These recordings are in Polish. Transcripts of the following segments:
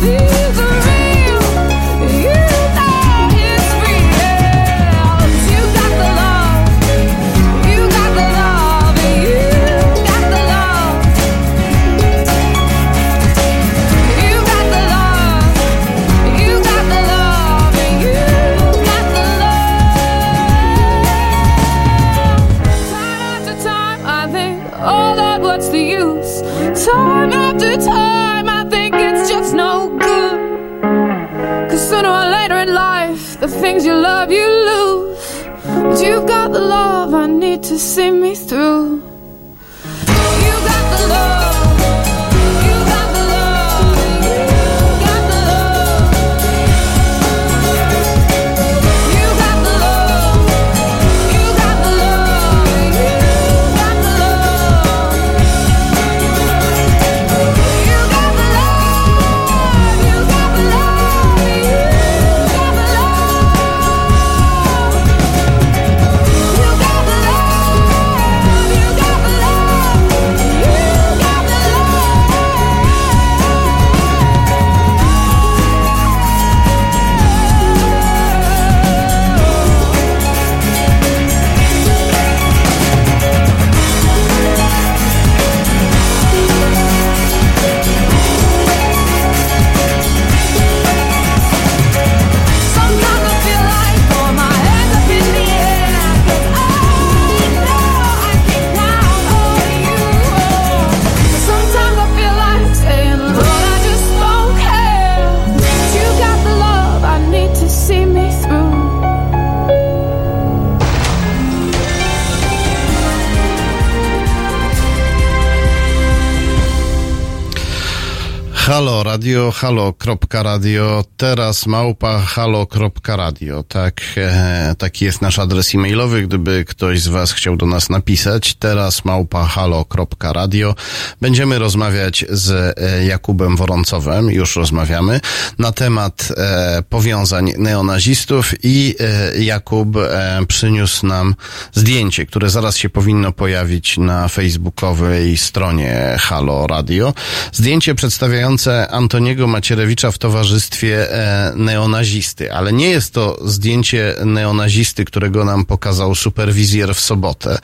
love you. Halo radio teraz małpa halo.radio. Tak, e, taki jest nasz adres e-mailowy, gdyby ktoś z Was chciał do nas napisać. Teraz małpa halo.radio. Będziemy rozmawiać z e, Jakubem Woroncowem, już rozmawiamy, na temat e, powiązań neonazistów i e, Jakub e, przyniósł nam zdjęcie, które zaraz się powinno pojawić na facebookowej stronie Halo Radio. Zdjęcie przedstawiające Antoniego Macierewicza w towarzystwie e, neonazisty, ale nie jest to zdjęcie neonazisty, którego nam pokazał superwizjer w sobotę,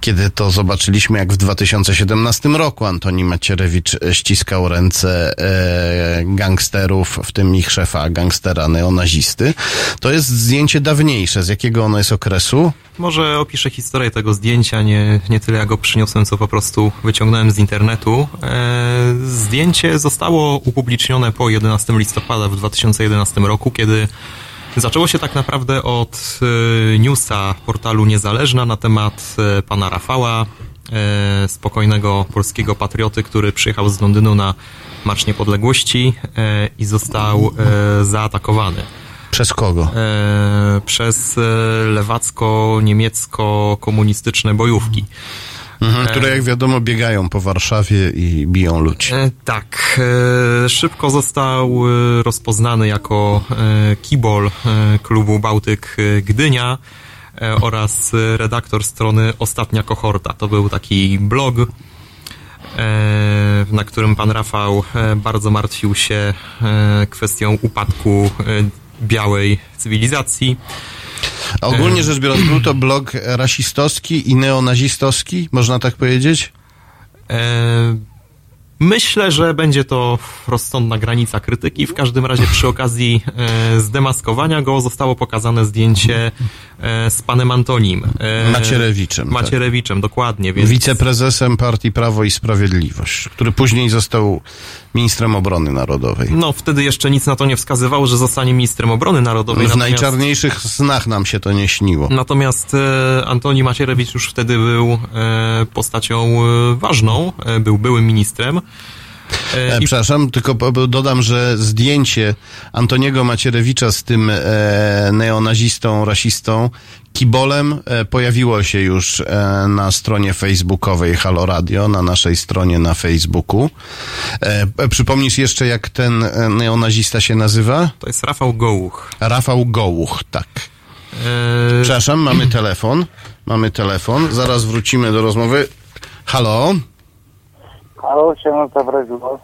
kiedy to zobaczyliśmy, jak w 2017 roku Antoni Macierewicz ściskał ręce e, gangsterów, w tym ich szefa gangstera neonazisty. To jest zdjęcie dawniejsze. Z jakiego ono jest okresu? Może opiszę historię tego zdjęcia, nie, nie tyle jak go przyniosłem, co po prostu wyciągnąłem z internetu. E, zdjęcie zostało upublicznione po 11 listopada w 2011 roku, kiedy zaczęło się tak naprawdę od e, newsa portalu Niezależna na temat e, pana Rafała, e, spokojnego polskiego patrioty, który przyjechał z Londynu na Marsz Niepodległości i został zaatakowany. Przez kogo? Przez lewacko-niemiecko-komunistyczne bojówki. Mhm, które jak wiadomo biegają po Warszawie i biją ludzi. E, tak. E, szybko został e, rozpoznany jako kibol klubu Bałtyk Gdynia oraz redaktor strony Ostatnia Kohorta. To był taki blog, na którym pan Rafał bardzo martwił się kwestią upadku białej cywilizacji. A ogólnie rzecz biorąc, był to blog rasistowski i neonazistowski, można tak powiedzieć? E, Myślę, że będzie to rozsądna granica krytyki. W każdym razie przy okazji e, zdemaskowania go zostało pokazane zdjęcie e, z panem Antonim. E, Macierewiczem. tak. Macierewiczem, dokładnie. Więc... Wiceprezesem Partii Prawo i Sprawiedliwość, który później został ministrem obrony narodowej. No, wtedy jeszcze nic na to nie wskazywało, że zostanie ministrem obrony narodowej. W natomiast- najczarniejszych snach nam się to nie śniło. Natomiast e, Antoni Macierewicz już wtedy był e, postacią e, ważną, był byłym ministrem. I- przepraszam, tylko dodam, że zdjęcie Antoniego Macierewicza z tym neonazistą, rasistą, Kibolem e, pojawiło się już e, na stronie facebookowej Halo Radio, na naszej stronie na Facebooku. E, przypomnisz jeszcze, jak ten neonazista się nazywa? To jest Rafał Gołuch. Rafał Gołuch, tak. E, Przepraszam, mamy telefon. Mamy telefon. Zaraz wrócimy do rozmowy. Halo? Halo, chciałem zabrać głos.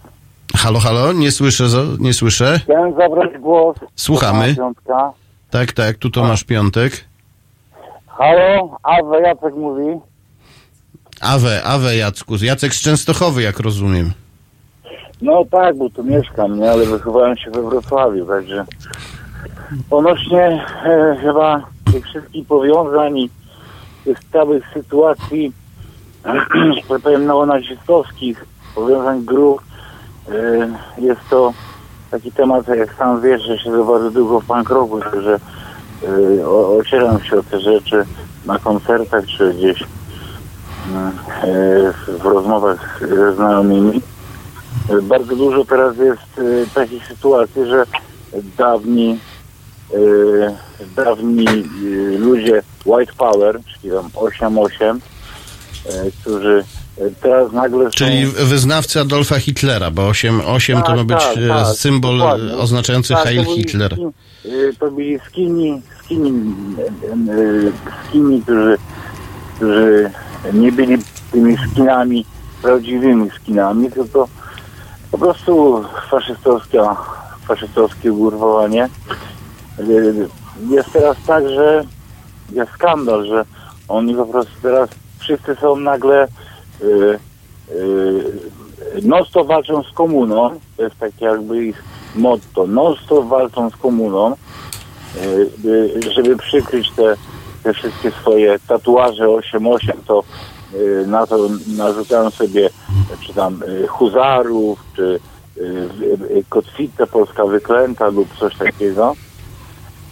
Halo, halo, nie słyszę, nie słyszę. Chciałem zabrać głos. Słuchamy. Tak, tak, tu Tomasz Piątek. Halo, Awe Jacek mówi. Awe, Awe Jacku. Jacek z Częstochowy, jak rozumiem. No tak, bo tu mieszkam, nie? Ale wychowałem się we Wrocławiu, także ponośnie e, chyba tych wszystkich powiązań i tych stałych sytuacji, że powiem, neonazistowskich, powiązań grup, e, jest to taki temat, jak sam wiesz, że się bardzo długo w punk rocku, że e, o- ocieram się o te rzeczy na koncertach, czy gdzieś e, w rozmowach ze znajomymi. Bardzo dużo teraz jest e, takich sytuacji, że dawni dawni ludzie White Power, czyli tam 8-8, e, którzy teraz nagle są... Czyli wyznawcy Adolfa Hitlera, bo 8, 8 to Tak, ma być tak, e, tak, symbol dokładnie. oznaczający Tak, Heil to Hitler. y, To byli skini, skini, y, skini którzy, którzy nie byli tymi skinami, prawdziwymi skinami, tylko po prostu faszystowskie, faszystowskie ugrupowanie. Y, Jest teraz tak, że jest skandal, że oni po prostu teraz wszyscy są nagle y, y, non-stop walczą z komuną, to jest takie jakby ich motto, non-stop walczą z komuną, y, żeby przykryć te, te wszystkie swoje tatuaże 8-8, to na to narzucają sobie czy tam huzarów, czy kotwicę polska wyklęta lub coś takiego.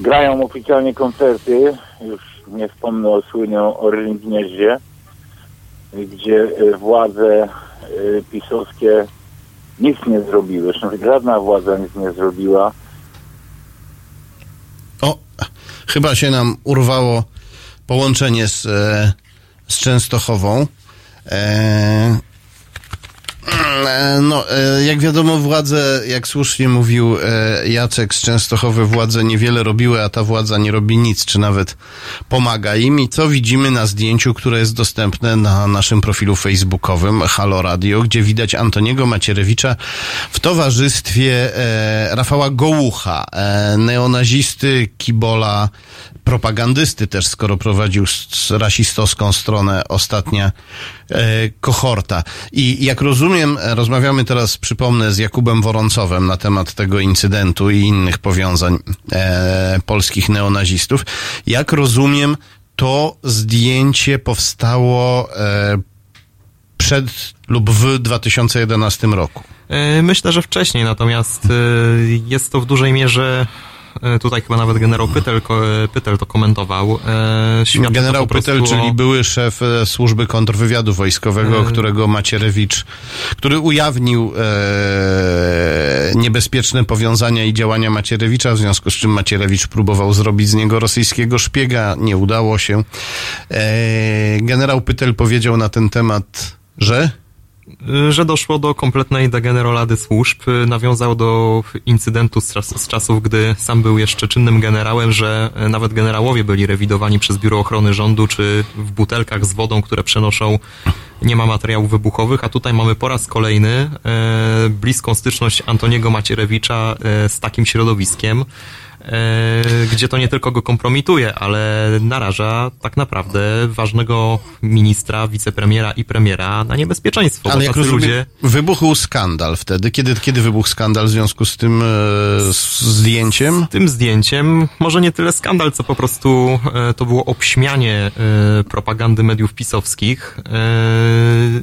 Grają oficjalnie koncerty, już nie wspomnę o słynnym Orlin Gnieździe, gdzie y, władze y, pisowskie nic nie zrobiły. Zresztą żadna władza nic nie zrobiła. O, chyba się nam urwało połączenie z, e, z Częstochową. E, no, e, jak wiadomo, władze, jak słusznie mówił e, Jacek z Częstochowy, władze niewiele robiły, a ta władza nie robi nic, czy nawet pomaga im. I co widzimy na zdjęciu, które jest dostępne na naszym profilu facebookowym Halo Radio, gdzie widać Antoniego Macierewicza w towarzystwie e, Rafała Gołucha, neonazisty, kibola, propagandysty też, skoro prowadził rasistowską stronę ostatnia kohorta. I jak rozumiem, e, rozmawiamy teraz, przypomnę, z Jakubem Woroncowem na temat tego incydentu i innych powiązań e, polskich neonazistów. Jak rozumiem, to zdjęcie powstało e, przed lub w 2011 roku. E, Myślę, że wcześniej, natomiast e, jest to w dużej mierze, tutaj chyba nawet generał Pytel, e, Pytel to komentował. e, to Generał prostu Pytel, o- czyli były szef e, służby kontrwywiadu wojskowego, E. którego Macierewicz, który ujawnił e, niebezpieczne powiązania i działania Macierewicza, w związku z czym Macierewicz próbował zrobić z niego rosyjskiego szpiega, nie udało się. E, generał Pytel powiedział na ten temat, że że doszło do kompletnej degenerolady służb. Nawiązał do incydentu z, czas, z czasów, gdy sam był jeszcze czynnym generałem, że nawet generałowie byli rewidowani przez Biuro Ochrony Rządu, czy w butelkach z wodą, które przenoszą nie ma materiałów wybuchowych, a tutaj mamy po raz kolejny e, bliską styczność Antoniego Macierewicza e, z takim środowiskiem, gdzie to nie tylko go kompromituje, ale naraża tak naprawdę ważnego ministra, wicepremiera i premiera na niebezpieczeństwo. ale jak rozumiem, ludzie wybuchł skandal wtedy. Kiedy, kiedy wybuchł skandal w związku z tym e, z zdjęciem? tym zdjęciem, może nie tyle skandal, co po prostu e, to było obśmianie e, propagandy mediów pisowskich e,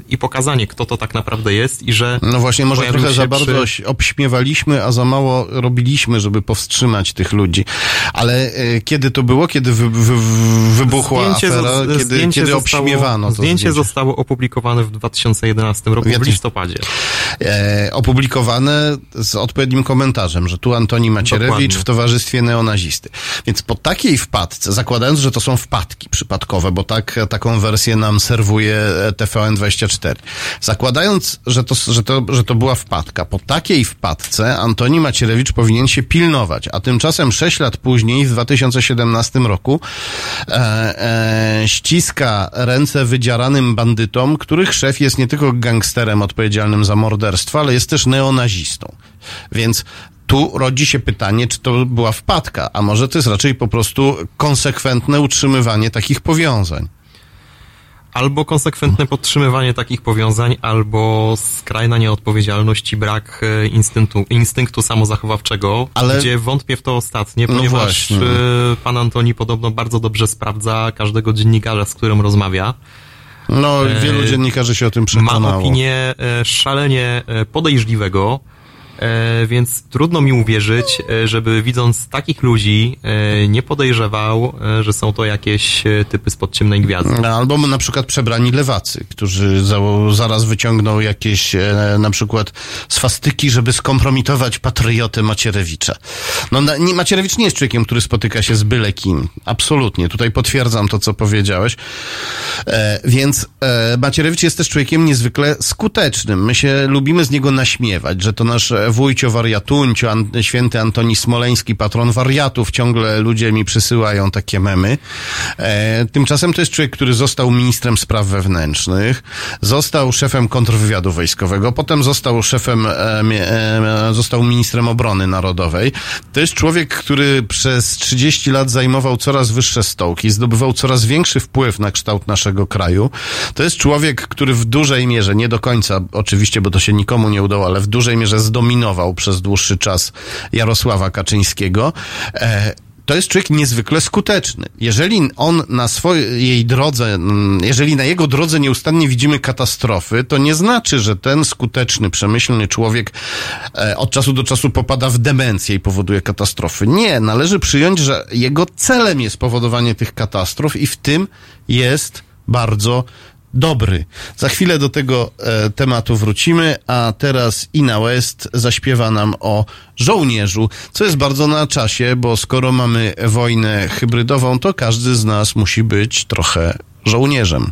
i pokazanie, kto to tak naprawdę jest i że No właśnie, może trochę za bardzo przy- obśmiewaliśmy, a za mało robiliśmy, żeby powstrzymać tych ludzi. Ale e, kiedy to było? Kiedy wy, wy, wybuchła Zdjęcie afera? zo- kiedy kiedy zostało- obśmiewano to Zdjęcie zdjęcie? zostało opublikowane w 2011 roku w listopadzie. E, opublikowane z odpowiednim komentarzem, że tu Antoni Macierewicz Dokładnie. w towarzystwie neonazisty. Więc po takiej wpadce, zakładając, że to są wpadki przypadkowe, bo tak, taką wersję nam serwuje e, TVN24, zakładając, że to, że, to, że to była wpadka, po takiej wpadce Antoni Macierewicz powinien się pilnować, a tymczasem Tymczasem 6 lat później, w 2017 roku, e, e, ściska ręce wydzieranym bandytom, których szef jest nie tylko gangsterem odpowiedzialnym za morderstwo, ale jest też neonazistą. Więc tu rodzi się pytanie, czy to była wpadka, a może to jest raczej po prostu konsekwentne utrzymywanie takich powiązań. Albo konsekwentne podtrzymywanie takich powiązań, albo skrajna nieodpowiedzialność i brak e, instynktu, instynktu samozachowawczego, Ale... gdzie wątpię w to ostatnie, no ponieważ no pan Antoni podobno bardzo dobrze sprawdza każdego dziennikarza, z którym rozmawia. No, wielu dziennikarzy się o tym przekonało. Ma opinię szalenie podejrzliwego, E, więc trudno mi uwierzyć, e, żeby widząc takich ludzi e, nie podejrzewał, że są to jakieś typy spod ciemnej gwiazdy. No, albo na przykład przebrani lewacy, którzy za, zaraz wyciągną jakieś na przykład swastyki, żeby skompromitować patriotę Macierewicza. No Macierewicz nie jest człowiekiem, który spotyka się z byle kim. Absolutnie. Tutaj potwierdzam to, co powiedziałeś. E, więc e, Macierewicz jest też człowiekiem niezwykle skutecznym. My się lubimy z niego naśmiewać, że to nasz wujcio wariatuncio, an, święty Antoni Smoleński, patron wariatów, ciągle ludzie mi przysyłają takie memy. E, tymczasem to jest człowiek, który został ministrem spraw wewnętrznych, został szefem kontrwywiadu wojskowego, potem został szefem, e, e, został ministrem obrony narodowej. To jest człowiek, który przez 30 lat zajmował coraz wyższe stołki, zdobywał coraz większy wpływ na kształt naszego kraju. To jest człowiek, który w dużej mierze, nie do końca oczywiście, bo to się nikomu nie udało, ale w dużej mierze zdominował dominował przez dłuższy czas Jarosława Kaczyńskiego. E, to jest człowiek niezwykle skuteczny. Jeżeli on na swojej drodze, mm, jeżeli na jego drodze nieustannie widzimy katastrofy, to nie znaczy, że ten skuteczny, przemyślny człowiek e, od czasu do czasu popada w demencję i powoduje katastrofy. Nie, należy przyjąć, że jego celem jest powodowanie tych katastrof i w tym jest bardzo dobry. Za chwilę do tego e, tematu wrócimy, a teraz Ina West zaśpiewa nam o żołnierzu, co jest bardzo na czasie, bo skoro mamy wojnę hybrydową, to każdy z nas musi być trochę żołnierzem.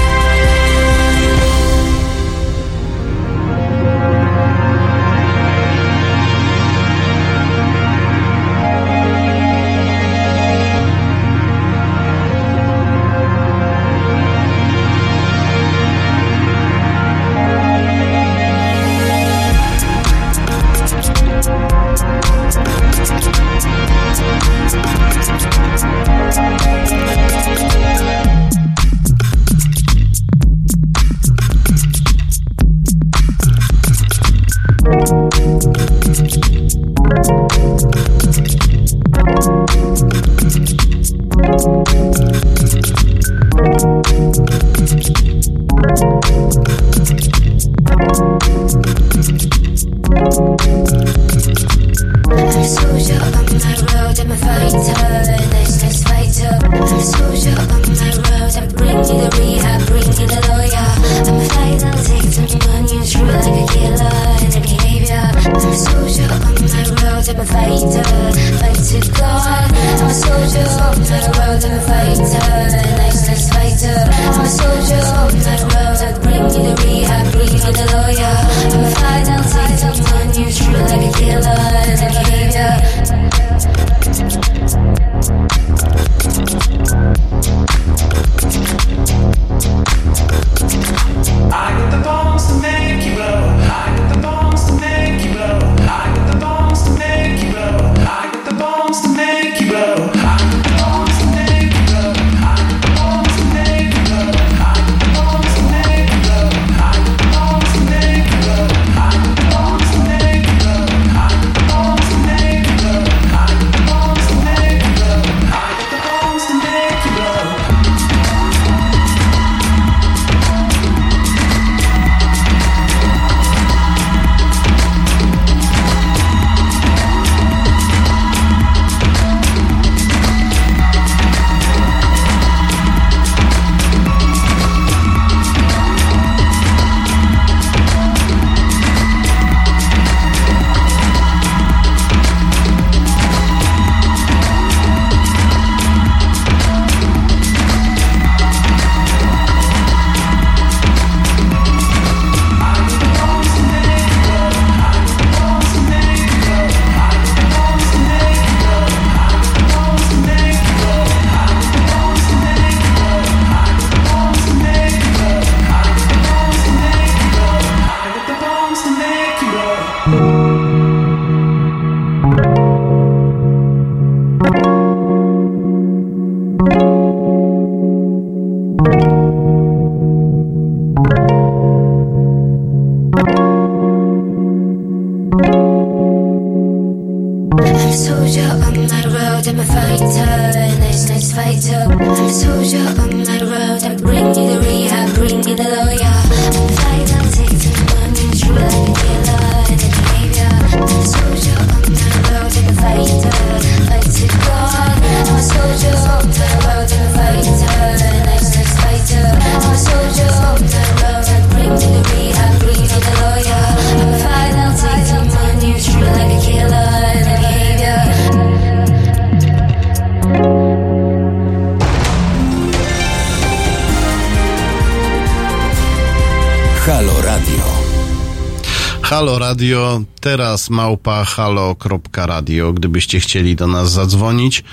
Teraz małpa halo.radio, gdybyście chcieli do nas zadzwonić.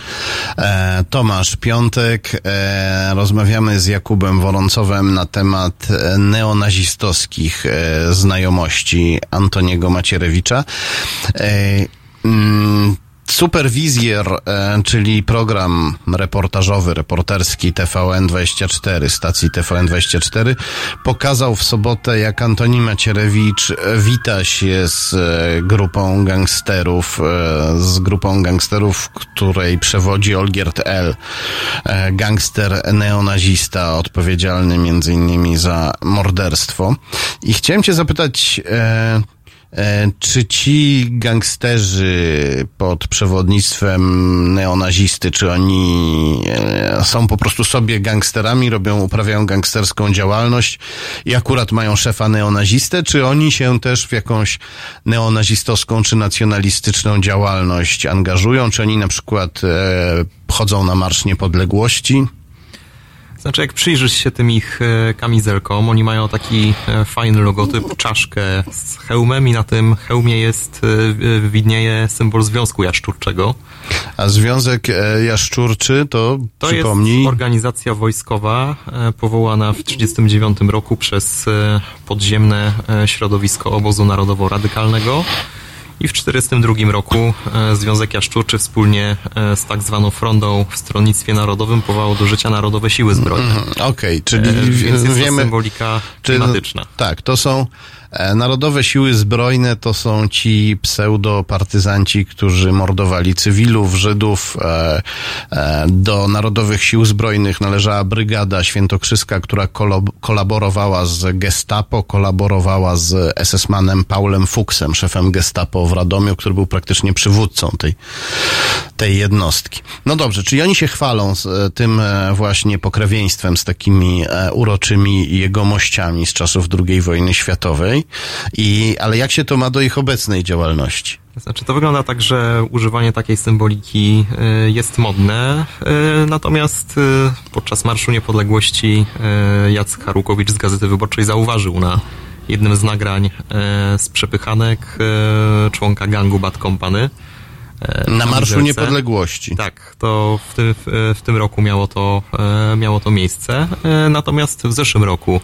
E, Tomasz Piątek, e, rozmawiamy z Jakubem Woroncowem na temat e, neonazistowskich e, znajomości Antoniego Macierewicza. E, mm, Superwizjer, e, czyli program reportażowy, reporterski TVN24, stacji TVN24, pokazał w sobotę, jak Antoni Macierewicz e, wita się z e, grupą gangsterów, z grupą gangsterów, której przewodzi Olgierd L., gangster neonazista, odpowiedzialny między innymi za morderstwo. I chciałem cię zapytać, Czy ci gangsterzy pod przewodnictwem neonazisty, czy oni e, są po prostu sobie gangsterami, robią, uprawiają gangsterską działalność i akurat mają szefa neonazistę, czy oni się też w jakąś neonazistowską czy nacjonalistyczną działalność angażują, czy oni na przykład e, chodzą na Marsz Niepodległości? Znaczy, jak przyjrzysz się tym ich e, kamizelkom, oni mają taki e, fajny logotyp, czaszkę z hełmem i na tym hełmie jest, e, widnieje symbol Związku Jaszczurczego. A Związek Jaszczurczy to, To przypomnij... jest organizacja wojskowa powołana w 1939 roku przez podziemne środowisko obozu narodowo-radykalnego. I w 1942 roku e, Związek Jaszczurczy wspólnie e, z tak zwaną Frondą w Stronnictwie Narodowym powołał do życia Narodowe Siły Zbrojne. Mhm, Okej, czyli E, Więc jest to wiemy... symbolika Czy- klimatyczna. Tak, to są Narodowe Siły Zbrojne, to są ci pseudopartyzanci, którzy mordowali cywilów, Żydów. E, e, do Narodowych Sił Zbrojnych należała Brygada Świętokrzyska, która kolaborowała z Gestapo, kolaborowała z SS-manem Paulem Fuchsem, szefem Gestapo w Radomiu, który był praktycznie przywódcą tej, tej jednostki. No dobrze, czyli oni się chwalą z e, tym e, właśnie pokrewieństwem z takimi e, uroczymi jegomościami z czasów II wojny światowej. I, ale jak się to ma do ich obecnej działalności? Znaczy, to wygląda tak, że używanie takiej symboliki y, jest modne, y, natomiast y, podczas Marszu Niepodległości Jacek Harukowicz z Gazety Wyborczej zauważył na jednym z nagrań z przepychanek członka gangu Bad Company. Na Marszu. Niepodległości. Tak, to w tym, w, tym roku miało to, miało to miejsce. Natomiast w zeszłym roku,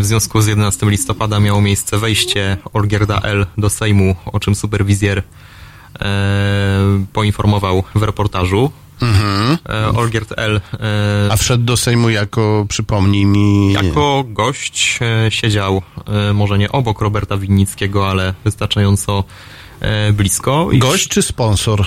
w związku z 11 listopada, miało miejsce wejście Olgierda L. do Sejmu, o czym superwizjer e, poinformował w reportażu. Mhm. E, Olgierd L. e, A wszedł do Sejmu jako, przypomnij mi... jako gość e, siedział e, może nie obok Roberta Winnickiego, ale wystarczająco e, blisko. Gość czy sponsor?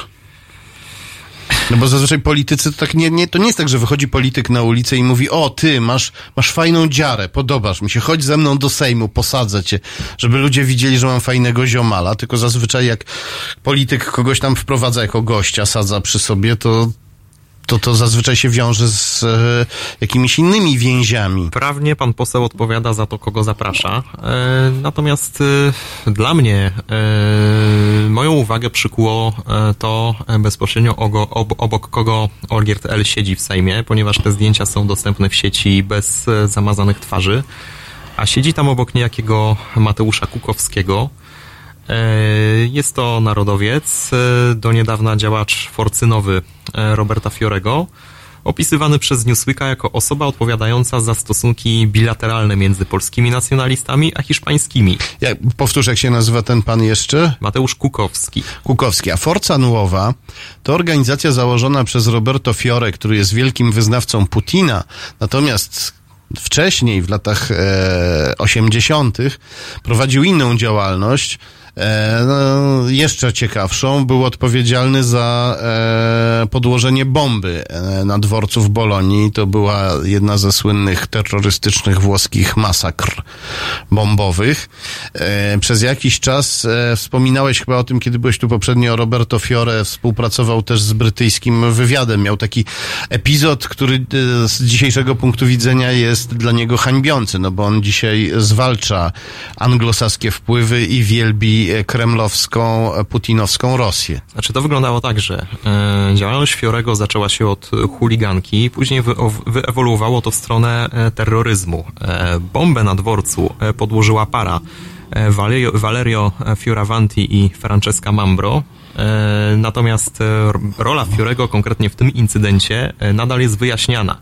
No bo zazwyczaj politycy to tak nie, nie, to nie jest tak, że wychodzi polityk na ulicę i mówi, o ty, masz, masz fajną dziarę, podobasz mi się, chodź ze mną do Sejmu, posadzę cię, żeby ludzie widzieli, że mam fajnego ziomala, tylko zazwyczaj jak polityk kogoś tam wprowadza jako gościa, sadza przy sobie, to to, to zazwyczaj się wiąże z e, jakimiś innymi więziami. Prawnie pan poseł odpowiada za to, kogo zaprasza. E, natomiast e, dla mnie moją uwagę przykuło to bezpośrednio obok kogo Olgierd L. siedzi w Sejmie, ponieważ te zdjęcia są dostępne w sieci bez zamazanych twarzy. A siedzi tam obok niejakiego Mateusza Kukowskiego. E, Jest to narodowiec, e, do niedawna działacz forcynowy e, Roberta Fiorego, opisywany przez Newsweeka jako osoba odpowiadająca za stosunki bilateralne między polskimi nacjonalistami a hiszpańskimi. Ja, powtórz, jak się nazywa ten pan jeszcze? Mateusz Kukowski. Kukowski. A Forza Nuowa to organizacja założona przez Roberto Fiore, który jest wielkim wyznawcą Putina, natomiast wcześniej, w latach e, 80., prowadził inną działalność. E, no, jeszcze ciekawszą, był odpowiedzialny za e, podłożenie bomby e, na dworcu w Bolonii. To była jedna ze słynnych terrorystycznych włoskich masakr bombowych. E, przez jakiś czas e, wspominałeś chyba o tym, kiedy byłeś tu poprzednio, Roberto Fiore współpracował też z brytyjskim wywiadem. Miał taki epizod, który e, z dzisiejszego punktu widzenia jest dla niego hańbiący, no bo on dzisiaj zwalcza anglosaskie wpływy i wielbi e, kremlowską, e, putinowską Rosję. Znaczy to wyglądało tak, że e, działalność Fiorego zaczęła się od chuliganki, później wy, wyewoluowało to w stronę e, terroryzmu. E, bombę na dworcu podłożyła para Valerio, Valerio Fioravanti i Francesca Mambro. Natomiast rola Fiorego konkretnie w tym incydencie nadal jest wyjaśniana.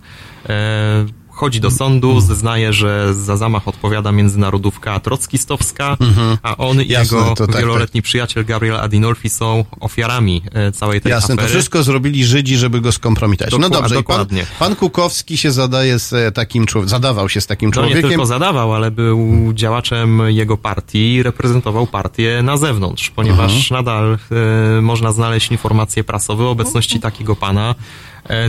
Chodzi do sądu, zeznaje, że za zamach odpowiada międzynarodówka trockistowska, a on i Jasne, jego to tak, wieloletni przyjaciel Gabriel Adinolfi są ofiarami e, całej tej Jasne, to afery. wszystko zrobili Żydzi, żeby go skompromitować. No dobrze, i pan, dokładnie. pan Kukowski się zadaje z e, takim człowiekiem, zadawał się z takim No nie człowiekiem. tylko zadawał, ale był działaczem jego partii i reprezentował partię na zewnątrz, ponieważ nadal e, można znaleźć informacje prasowe o obecności takiego pana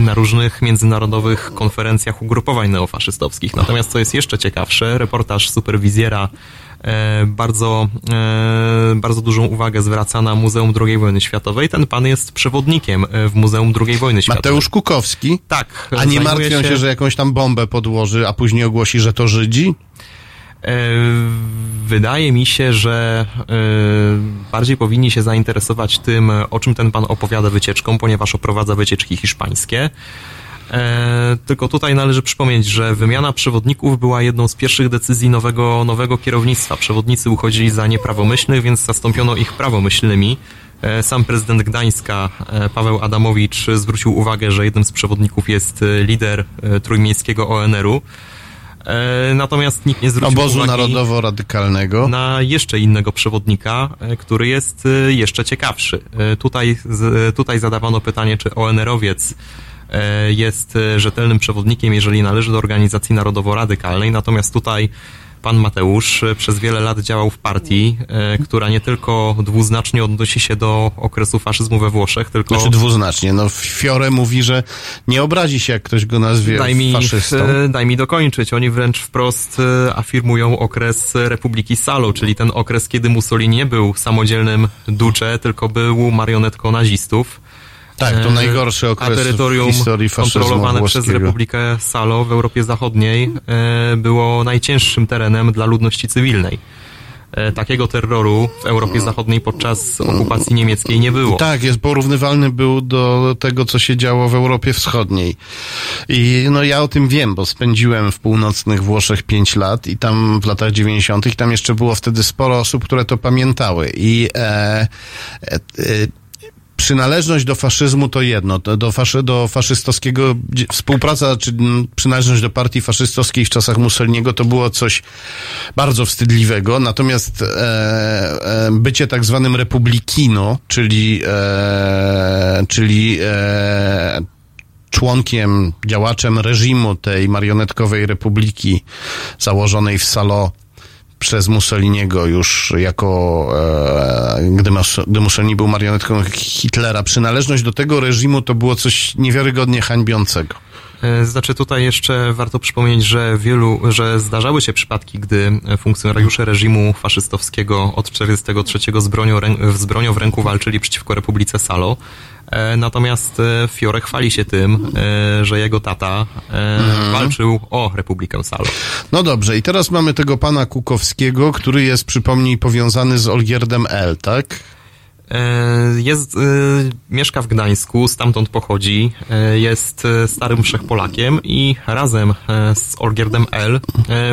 na różnych międzynarodowych konferencjach ugrupowań neofaszystowskich. Natomiast co jest jeszcze ciekawsze, reportaż superwizjera e, bardzo, e, bardzo dużą uwagę zwraca na Muzeum II wojny światowej. Ten pan jest przewodnikiem e, w Muzeum II wojny światowej. Mateusz Kukowski. Tak. A nie martwią się, że jakąś tam bombę podłoży, a później ogłosi, że to Żydzi? E, Wydaje mi się, że e, bardziej powinni się zainteresować tym, o czym ten pan opowiada wycieczką, ponieważ oprowadza wycieczki hiszpańskie. E, Tylko tutaj należy przypomnieć, że wymiana przewodników była jedną z pierwszych decyzji nowego, nowego kierownictwa. Przewodnicy uchodzili za nieprawomyślnych, więc zastąpiono ich prawomyślnymi. Sam prezydent Gdańska, Paweł Adamowicz, zwrócił uwagę, że jednym z przewodników jest lider trójmiejskiego ONR-u. E, Natomiast nikt nie zwrócił Obozu uwagi narodowo-radykalnego. na jeszcze innego przewodnika, e, który jest e, jeszcze ciekawszy. Tutaj, tutaj zadawano pytanie, czy ONR-owiec jest rzetelnym przewodnikiem, jeżeli należy do organizacji narodowo-radykalnej, natomiast tutaj pan Mateusz e, przez wiele lat działał w partii, e, która nie tylko dwuznacznie odnosi się do okresu faszyzmu we Włoszech, tylko... Znaczy dwuznacznie. No, Fiore mówi, że nie obrazi się, jak ktoś go nazwie Daj mi, faszystą. e, daj mi dokończyć. Oni wręcz wprost afirmują okres Republiki Salo, czyli ten okres, kiedy Mussolini nie był samodzielnym duce, tylko był marionetką nazistów. Tak, to E, najgorszy A okres terytorium w historii kontrolowane przez włoskiego. Republikę Salo w Europie Zachodniej e, było najcięższym terenem dla ludności cywilnej. E, Takiego terroru w Europie Zachodniej podczas okupacji niemieckiej nie było. Tak, jest porównywalny był do tego, co się działo w Europie Wschodniej. I no ja o tym wiem, bo spędziłem w północnych Włoszech pięć lat i tam w latach dziewięćdziesiątych tam jeszcze było wtedy sporo osób, które to pamiętały. I e, e, przynależność do faszyzmu to jedno, do, faszy, do faszystowskiego, współpraca, czy mm, przynależność do partii faszystowskiej w czasach Mussoliniego to było coś bardzo wstydliwego, natomiast e, e, bycie tak zwanym republikino, czyli, e, czyli e, członkiem, działaczem reżimu tej marionetkowej republiki założonej w Salo przez Mussoliniego już jako, e, gdy, gdy Mussolini był marionetką Hitlera, przynależność do tego reżimu to było coś niewiarygodnie hańbiącego. E, Znaczy tutaj jeszcze warto przypomnieć, że wielu, że zdarzały się przypadki, gdy funkcjonariusze reżimu faszystowskiego od 1943 z bronią, z bronią w ręku walczyli przeciwko Republice Salo. E, Natomiast e, Fiore chwali się tym, e, że jego tata e, walczył o Republikę Salo. No dobrze, i teraz mamy tego pana Kukowskiego, który jest, przypomnij, powiązany z Olgierdem L, tak? Jest, mieszka w Gdańsku, stamtąd pochodzi, jest starym wszechpolakiem i razem z Olgierdem L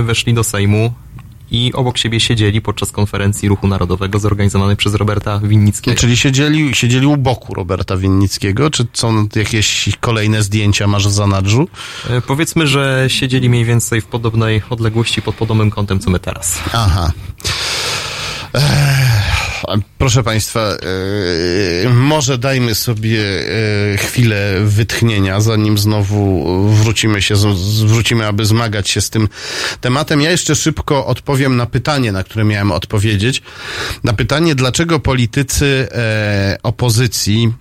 weszli do Sejmu i obok siebie siedzieli podczas konferencji Ruchu Narodowego zorganizowanej przez Roberta Winnickiego. Czyli siedzieli, siedzieli u boku Roberta Winnickiego, czy są jakieś kolejne zdjęcia masz w zanadrzu? E, Powiedzmy, że siedzieli mniej więcej w podobnej odległości pod podobnym kątem co my teraz. Aha. Ech. Proszę Państwa, e, może dajmy sobie e, chwilę wytchnienia, zanim znowu wrócimy się, wrócimy, aby zmagać się z tym tematem. Ja jeszcze szybko odpowiem na pytanie, na które miałem odpowiedzieć. Na pytanie, dlaczego politycy e, opozycji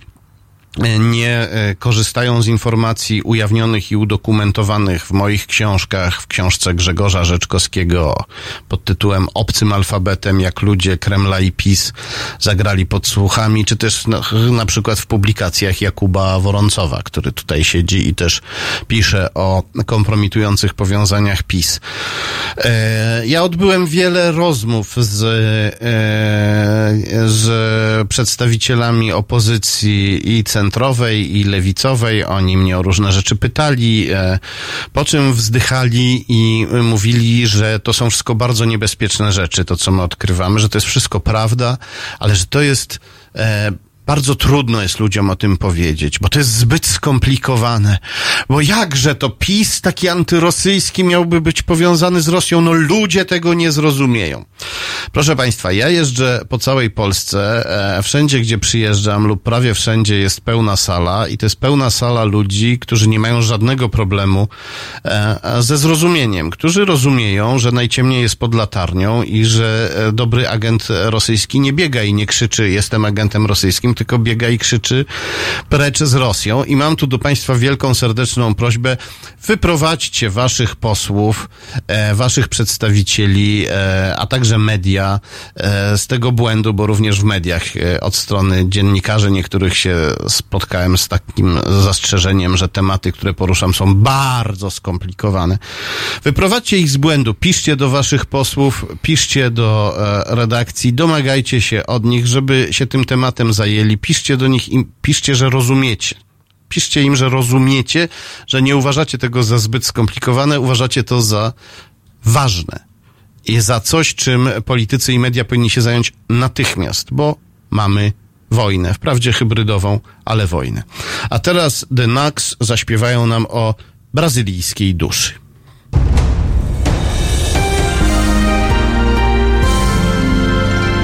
nie e, korzystają z informacji ujawnionych i udokumentowanych w moich książkach, w książce Grzegorza Rzeczkowskiego pod tytułem Obcym alfabetem, jak ludzie Kremla i PiS zagrali pod słuchami, czy też na, na przykład w publikacjach Jakuba Woroncowa, który tutaj siedzi i też pisze o kompromitujących powiązaniach PiS. E, ja odbyłem wiele rozmów z, e, z przedstawicielami opozycji i centrowej, i lewicowej. Oni mnie o różne rzeczy pytali, e, po czym wzdychali i mówili, że to są wszystko bardzo niebezpieczne rzeczy, to co my odkrywamy, że to jest wszystko prawda, ale że to jest e, bardzo trudno jest ludziom o tym powiedzieć, bo to jest zbyt skomplikowane. Bo jakże to PiS taki antyrosyjski miałby być powiązany z Rosją? No ludzie tego nie zrozumieją. Proszę Państwa, ja jeżdżę po całej Polsce, e, wszędzie gdzie przyjeżdżam lub prawie wszędzie jest pełna sala i to jest pełna sala ludzi, którzy nie mają żadnego problemu e, ze zrozumieniem, którzy rozumieją, że najciemniej jest pod latarnią i że e, dobry agent rosyjski nie biega i nie krzyczy jestem agentem rosyjskim, tylko biega i krzyczy precz z Rosją. I mam tu do Państwa wielką, serdeczną prośbę, wyprowadźcie Waszych posłów, e, Waszych przedstawicieli, e, a także media e, z tego błędu, bo również w mediach e, od strony dziennikarzy niektórych się spotkałem z takim zastrzeżeniem, że tematy, które poruszam są bardzo skomplikowane. Wyprowadźcie ich z błędu, piszcie do Waszych posłów, piszcie do e, redakcji, domagajcie się od nich, żeby się tym tematem zajęli, piszcie do nich i piszcie, że rozumiecie. Piszcie im, że rozumiecie, że nie uważacie tego za zbyt skomplikowane, uważacie to za ważne i za coś, czym politycy i media powinni się zająć natychmiast, bo mamy wojnę, wprawdzie hybrydową, ale wojnę. A teraz The Knacks zaśpiewają nam o brazylijskiej duszy.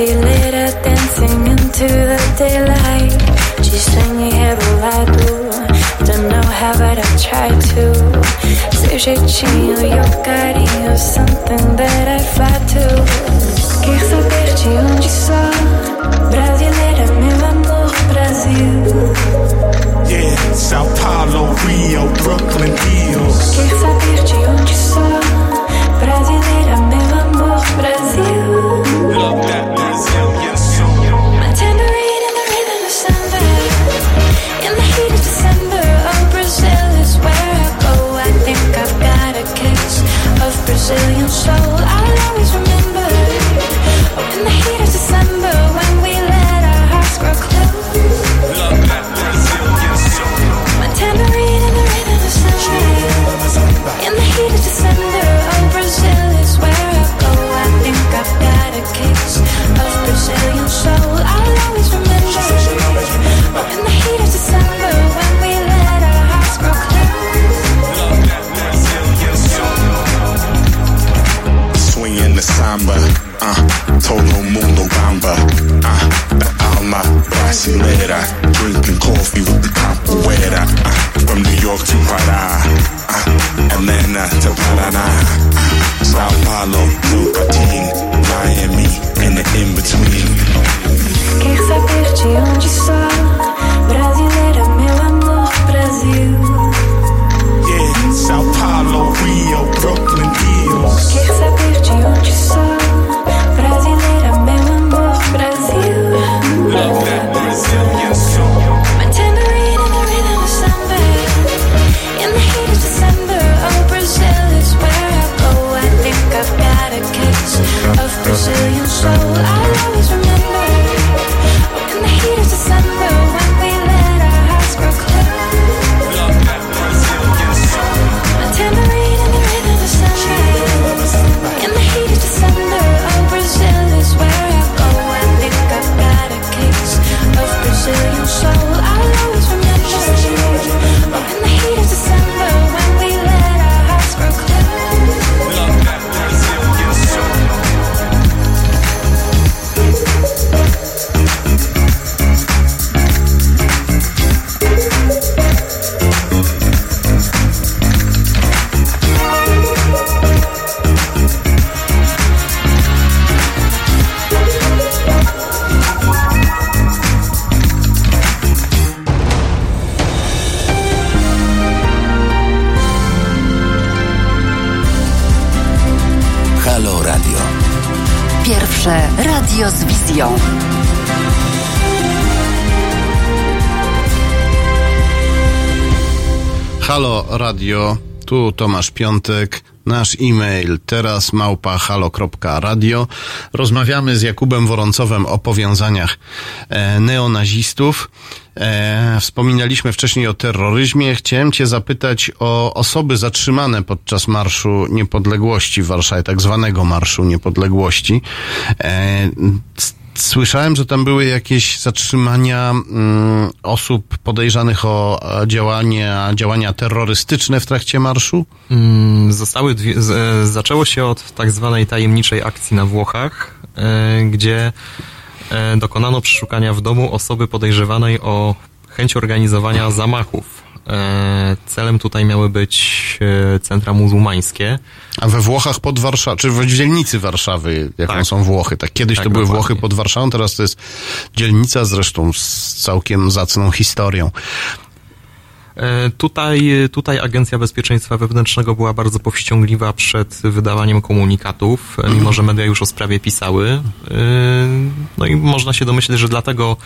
Brasileira dancing into the daylight. She's swinging hair lado, don't know how but I try to. Seu jeitinho e o carinho, something that I'd fly to. Quer saber de onde sou? Brasileira, meu amor, Brasil. Yeah, Sao Paulo, Rio, Brooklyn, Hills. Piątek. Nasz e-mail teraz małpa halo.radio. Rozmawiamy z Jakubem Woroncowem o powiązaniach e, neonazistów. E, wspominaliśmy wcześniej o terroryzmie. Chciałem Cię zapytać o osoby zatrzymane podczas Marszu Niepodległości w Warszawie, tak zwanego Marszu Niepodległości. Słyszałem, że tam były jakieś zatrzymania mm, osób podejrzanych o e, działania, działania terrorystyczne w trakcie marszu? Mm, Zostały dwie, z, e, zaczęło się od tak zwanej tajemniczej akcji na Włochach, e, gdzie e, dokonano przeszukania w domu osoby podejrzewanej o chęć organizowania zamachów. E, celem tutaj miały być e, centra muzułmańskie. A we Włochach pod Warszawą, czy w dzielnicy Warszawy, jaką Tak. są Włochy. Tak, kiedyś Tak, to były dokładnie. Włochy pod Warszawą, teraz to jest dzielnica zresztą z całkiem zacną historią. E, Tutaj, tutaj Agencja Bezpieczeństwa Wewnętrznego była bardzo powściągliwa przed wydawaniem komunikatów, e, mimo że media już o sprawie pisały. E, No i można się domyśleć, że dlatego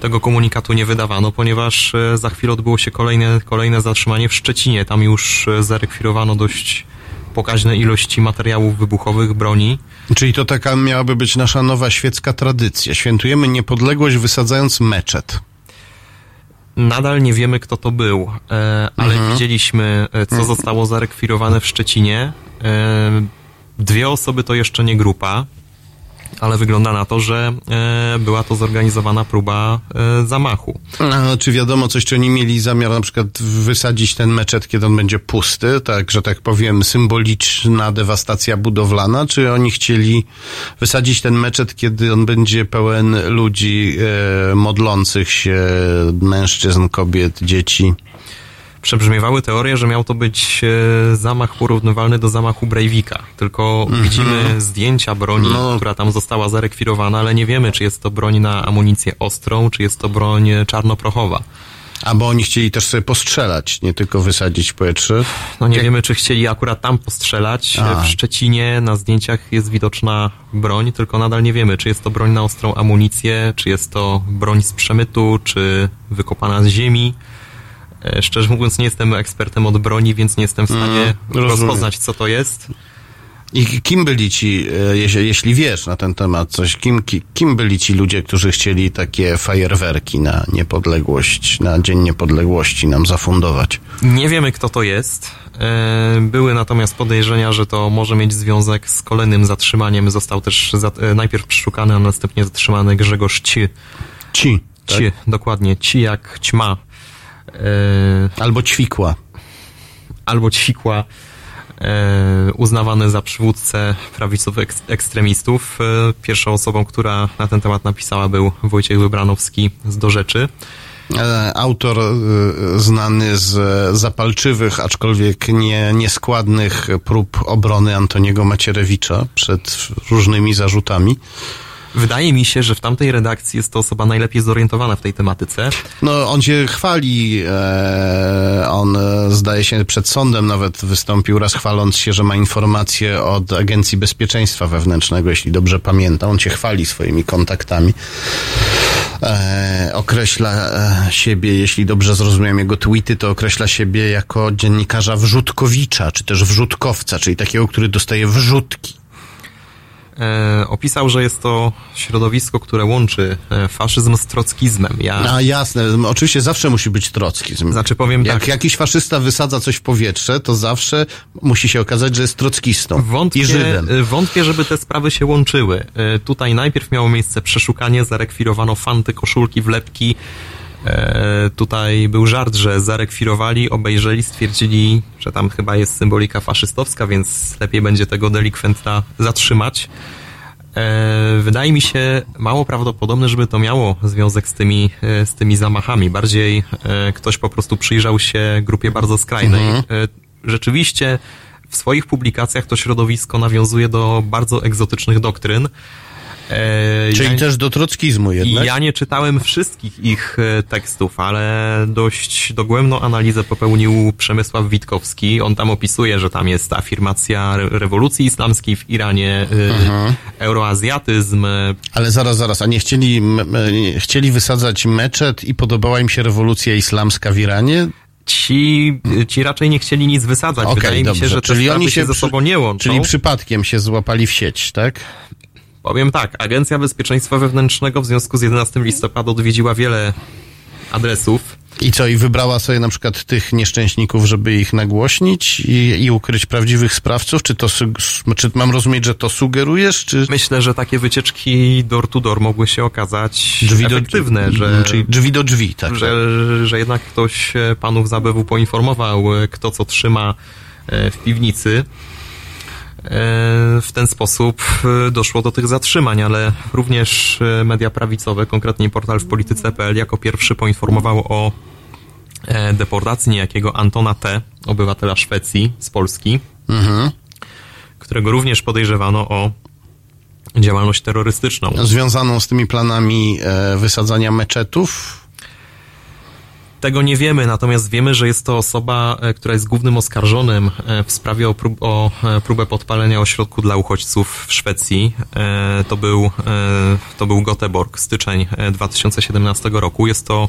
tego komunikatu nie wydawano, ponieważ za chwilę odbyło się kolejne, kolejne zatrzymanie w Szczecinie. Tam już zarekwirowano dość pokaźne ilości materiałów wybuchowych, broni. Czyli to taka miałaby być nasza nowa świecka tradycja. Świętujemy niepodległość wysadzając meczet. Nadal nie wiemy, kto to był, e, ale Mhm. widzieliśmy, e, co zostało zarekwirowane w Szczecinie. E, Dwie osoby to jeszcze nie grupa, ale wygląda na to, że e, była to zorganizowana próba e, zamachu. A czy wiadomo coś, czy oni mieli zamiar na przykład wysadzić ten meczet, kiedy on będzie pusty, tak, że tak powiem, symboliczna dewastacja budowlana, czy oni chcieli wysadzić ten meczet, kiedy on będzie pełen ludzi e, modlących się, mężczyzn, kobiet, dzieci? Przebrzmiewały teorie, że miał to być e, zamach porównywalny do zamachu Breivika. Tylko widzimy zdjęcia broni, Mhm. No. która tam została zarekwirowana, ale nie wiemy, czy jest to broń na amunicję ostrą, czy jest to broń e, czarnoprochowa. Albo oni chcieli też sobie postrzelać, nie tylko wysadzić w powietrze. No nie wiemy, czy chcieli akurat tam postrzelać. A. W Szczecinie na zdjęciach jest widoczna broń, tylko nadal nie wiemy, czy jest to broń na ostrą amunicję, czy jest to broń z przemytu, czy wykopana z ziemi. E, Szczerze mówiąc, nie jestem ekspertem od broni, więc nie jestem w stanie Mm, rozpoznać, co to jest. I kim byli ci, e, jeśli, jeśli wiesz na ten temat coś, kim, ki- kim byli ci ludzie, którzy chcieli takie fajerwerki na niepodległość, na Dzień Niepodległości nam zafundować? Nie wiemy, kto to jest. E, Były natomiast podejrzenia, że to może mieć związek z kolejnym zatrzymaniem. Został też za, najpierw przeszukany, a następnie zatrzymany Grzegorz Ci. Ci. Tak? Ci, dokładnie. Ci jak ćma. E, Albo ćwikła. albo ćwikła. E, uznawany za przywódcę prawicowych eks- ekstremistów. E, pierwszą osobą, która na ten temat napisała był Wojciech Wybranowski z Do Rzeczy. Autor znany z zapalczywych, aczkolwiek nie, nieskładnych prób obrony Antoniego Macierewicza przed różnymi zarzutami. Wydaje mi się, że w tamtej redakcji jest to osoba najlepiej zorientowana w tej tematyce. No, on się chwali, e, on e, zdaje się przed sądem nawet wystąpił raz chwaląc się, że ma informacje od Agencji Bezpieczeństwa Wewnętrznego, jeśli dobrze pamiętam. On się chwali swoimi kontaktami. E, określa e, siebie, jeśli dobrze zrozumiałem jego tweety, to określa siebie jako dziennikarza wrzutkowicza, czy też wrzutkowca, czyli takiego, który dostaje wrzutki. E, opisał, że jest to środowisko, które łączy e, faszyzm z trockizmem. Ja, A jasne, oczywiście zawsze musi być trockizm. Znaczy powiem Jak tak. jakiś faszysta wysadza coś w powietrze, to zawsze musi się okazać, że jest trockistą Wątpię, i Żydem. e, wątpię, żeby te sprawy się łączyły. Tutaj najpierw miało miejsce przeszukanie, zarekwirowano fanty, koszulki, wlepki. E, Tutaj był żart, że zarekwirowali, obejrzeli, stwierdzili, że tam chyba jest symbolika faszystowska, więc lepiej będzie tego delikwenta zatrzymać. E, Wydaje mi się mało prawdopodobne, żeby to miało związek z tymi, e, z tymi zamachami. Bardziej e, ktoś po prostu przyjrzał się grupie bardzo skrajnej. E, Rzeczywiście w swoich publikacjach to środowisko nawiązuje do bardzo egzotycznych doktryn. E, Czyli ja, też do trockizmu jednak? ja nie czytałem wszystkich ich e, tekstów, ale dość dogłębną analizę popełnił Przemysław Witkowski. On tam opisuje, że tam jest afirmacja re- rewolucji islamskiej w Iranie, e, Mhm. euroazjatyzm, Ale zaraz, zaraz, a nie chcieli, chcieli wysadzać meczet i podobała im się rewolucja islamska w Iranie? Ci, ci raczej nie chcieli nic wysadzać. Okej, Wydaje mi dobrze. się, że te Czyli oni się się ze sobą nie łączą. Czyli przypadkiem się złapali w sieć, tak? Powiem tak, Agencja Bezpieczeństwa Wewnętrznego w związku z 11 listopada odwiedziła wiele adresów. I co, i wybrała sobie na przykład tych nieszczęśników, żeby ich nagłośnić i, i ukryć prawdziwych sprawców? Czy to, czy mam rozumieć, że to sugerujesz, czy... Myślę, że takie wycieczki door to door mogły się okazać Drzwi do- efektywne, że, Czyli drzwi do drzwi, tak. że, że jednak ktoś e, panów z ABW poinformował, e, kto co trzyma e, w piwnicy. W ten sposób e, doszło do tych zatrzymań, ale również e, media prawicowe, konkretnie portal w polityce.pl jako pierwszy poinformował o e, deportacji niejakiego Antona T., obywatela Szwecji z Polski, Mhm. którego również podejrzewano o działalność terrorystyczną. Związaną z tymi planami wysadzania meczetów? Tego nie wiemy, natomiast wiemy, że jest to osoba, e, która jest głównym oskarżonym e, w sprawie o, prób, o e, próbę podpalenia ośrodku dla uchodźców w Szwecji. To był, to był Göteborg, styczeń e, 2017 roku. Jest to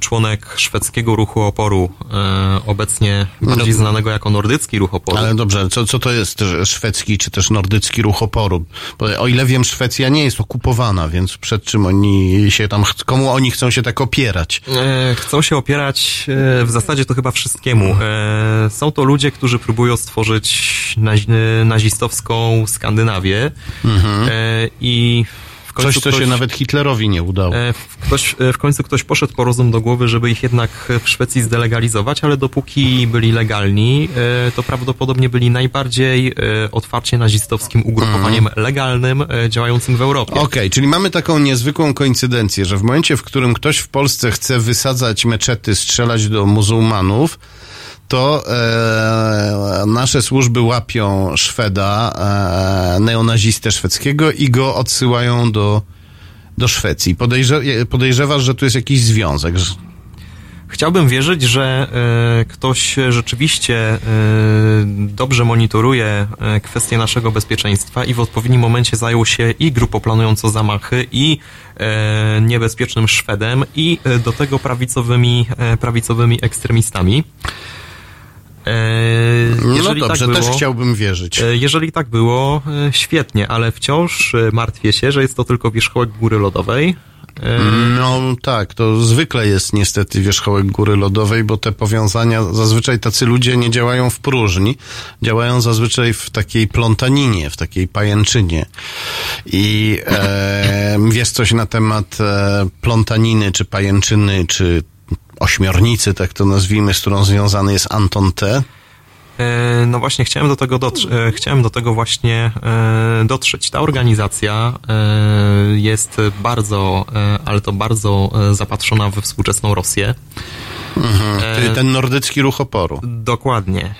członek szwedzkiego ruchu oporu, e, obecnie bardziej znanego jako nordycki ruch oporu. Ale dobrze, co, co to jest szwedzki czy też nordycki ruch oporu? Bo o ile wiem, Szwecja nie jest okupowana, więc przed czym oni się tam, komu oni chcą się tak opierać? E, Chcą się opierać e, w zasadzie to chyba wszystkiemu. E, Są to ludzie, którzy próbują stworzyć nazi- nazistowską Skandynawię e, i Coś, co się ktoś- nawet Hitlerowi nie udało. e, w- Ktoś, e, w końcu ktoś poszedł po rozum do głowy, żeby ich jednak w Szwecji zdelegalizować, ale dopóki byli legalni, e, to prawdopodobnie byli najbardziej otwarcie nazistowskim ugrupowaniem Mhm. legalnym działającym w Europie. Okej, czyli mamy taką niezwykłą koincydencję, że w momencie, w którym ktoś w Polsce chce wysadzać meczety, strzelać do muzułmanów, to e, nasze służby łapią Szweda, e, neonazistę szwedzkiego i go odsyłają do, do Szwecji. Podejrze, podejrzewasz, że tu jest jakiś związek? Chciałbym wierzyć, że e, ktoś rzeczywiście e, dobrze monitoruje e, kwestie naszego bezpieczeństwa i w odpowiednim momencie zajął się i grupą planującą zamachy, i e, niebezpiecznym Szwedem, i e, do tego prawicowymi, e, prawicowymi ekstremistami. E, No jeżeli dobrze, tak było, też chciałbym wierzyć. e, Jeżeli tak było, e, świetnie, ale wciąż martwię się, że jest to tylko wierzchołek góry lodowej. No tak, to zwykle jest niestety wierzchołek góry lodowej, bo te powiązania, zazwyczaj tacy ludzie nie działają w próżni, działają zazwyczaj w takiej plątaninie, w takiej pajęczynie. I e, wiesz coś na temat e, plątaniny, czy pajęczyny, czy ośmiornicy, tak to nazwijmy, z którą związany jest Anton T. E, No właśnie, chciałem do tego, dotr- e, chciałem do tego właśnie e, dotrzeć. Ta organizacja jest bardzo, ale to bardzo zapatrzona we współczesną Rosję. Czyli ten nordycki ruch oporu. Dokładnie.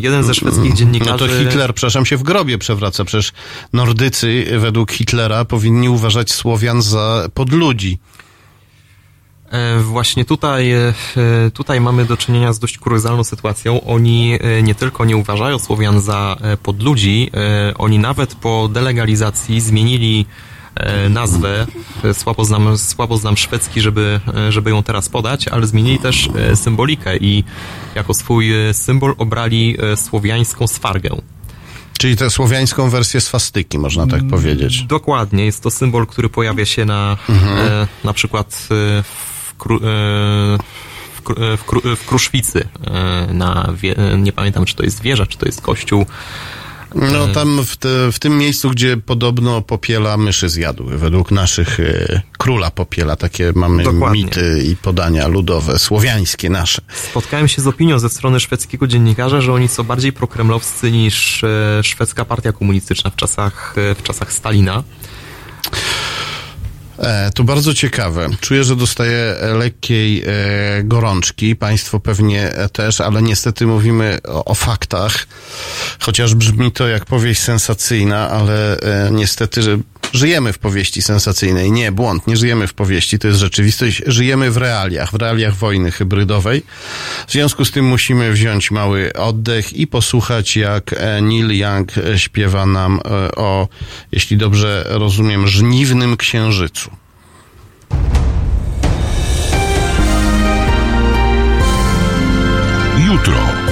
Jeden ze szwedzkich dziennikarzy... No to Hitler, przepraszam, się w grobie przewraca. Przecież Nordycy według Hitlera powinni uważać Słowian za podludzi. E, Właśnie tutaj, e, tutaj mamy do czynienia z dość kuriozalną sytuacją. Oni e, nie tylko nie uważają Słowian za podludzi, oni nawet po delegalizacji zmienili nazwę. Słabo znam, słabo znam szwedzki, żeby, żeby ją teraz podać, ale zmienili też symbolikę i jako swój symbol obrali słowiańską swargę. Czyli tę słowiańską wersję swastyki, można tak powiedzieć. Dokładnie, jest to symbol, który pojawia się na e, na przykład w, kru, e, w, e, w, kru, w Kruszwicy. E, na e, nie pamiętam, czy to jest wieża, czy to jest kościół. No tam w, te, w tym miejscu, gdzie podobno popiela myszy zjadły, według naszych e, króla popiela, takie mamy Dokładnie. mity i podania ludowe, słowiańskie nasze. Spotkałem się z opinią ze strony szwedzkiego dziennikarza, że oni są bardziej prokremlowscy niż e, szwedzka partia komunistyczna w czasach, e, w czasach Stalina. E, to bardzo ciekawe. Czuję, że dostaję lekkiej e, gorączki. Państwo pewnie też, ale niestety mówimy o, o faktach. Chociaż brzmi to jak powieść sensacyjna, ale e, niestety, żyjemy w powieści sensacyjnej. Nie, błąd, nie żyjemy w powieści, to jest rzeczywistość. Żyjemy w realiach, w realiach wojny hybrydowej. W związku z tym musimy wziąć mały oddech i posłuchać, jak e, Neil Young e, śpiewa nam e, o, jeśli dobrze rozumiem, żniwnym księżycu. Jutro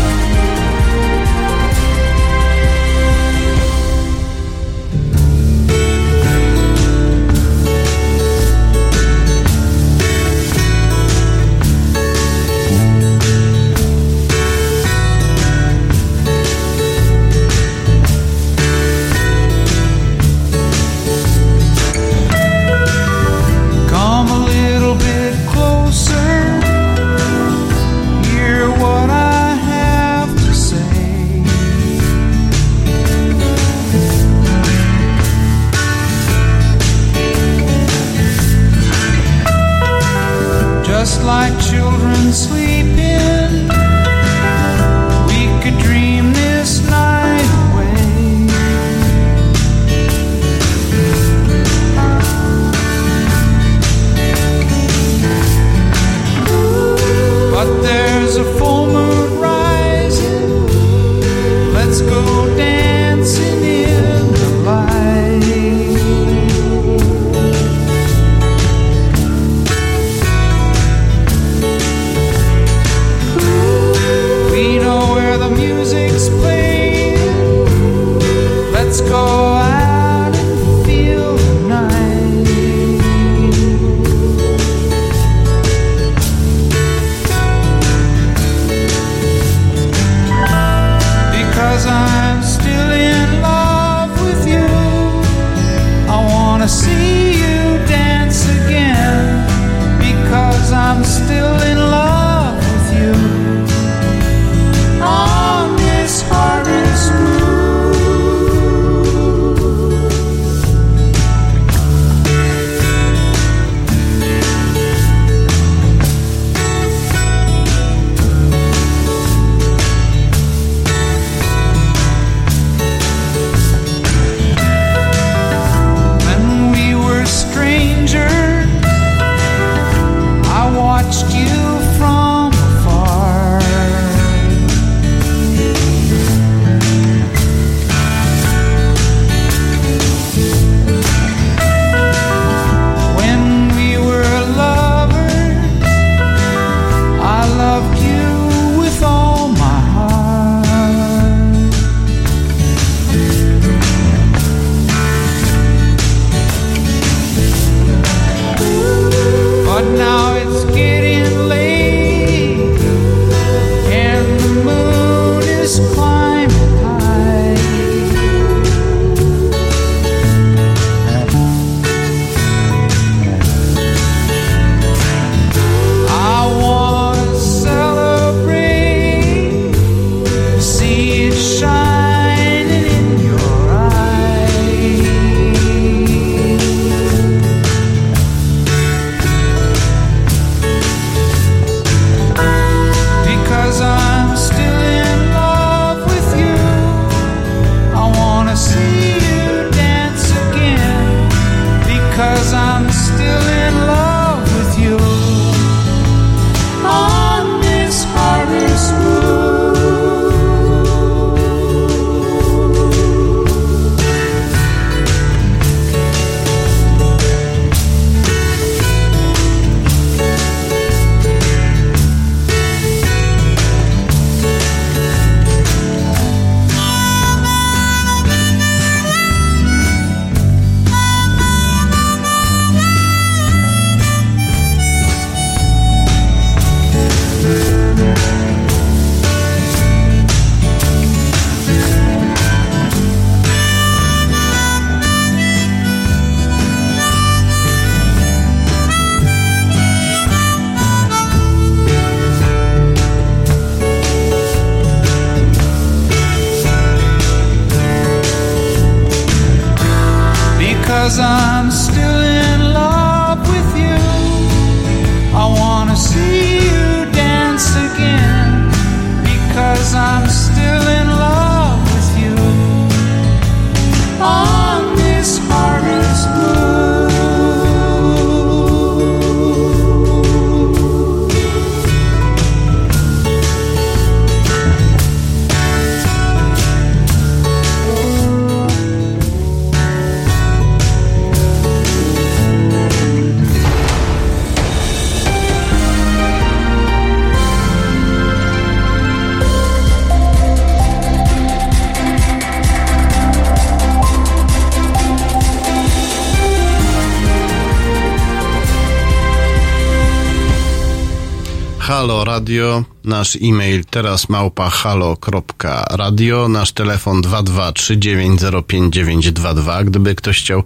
Radio, nasz e-mail teraz małpa halo.radio, nasz telefon 223905922. Gdyby ktoś chciał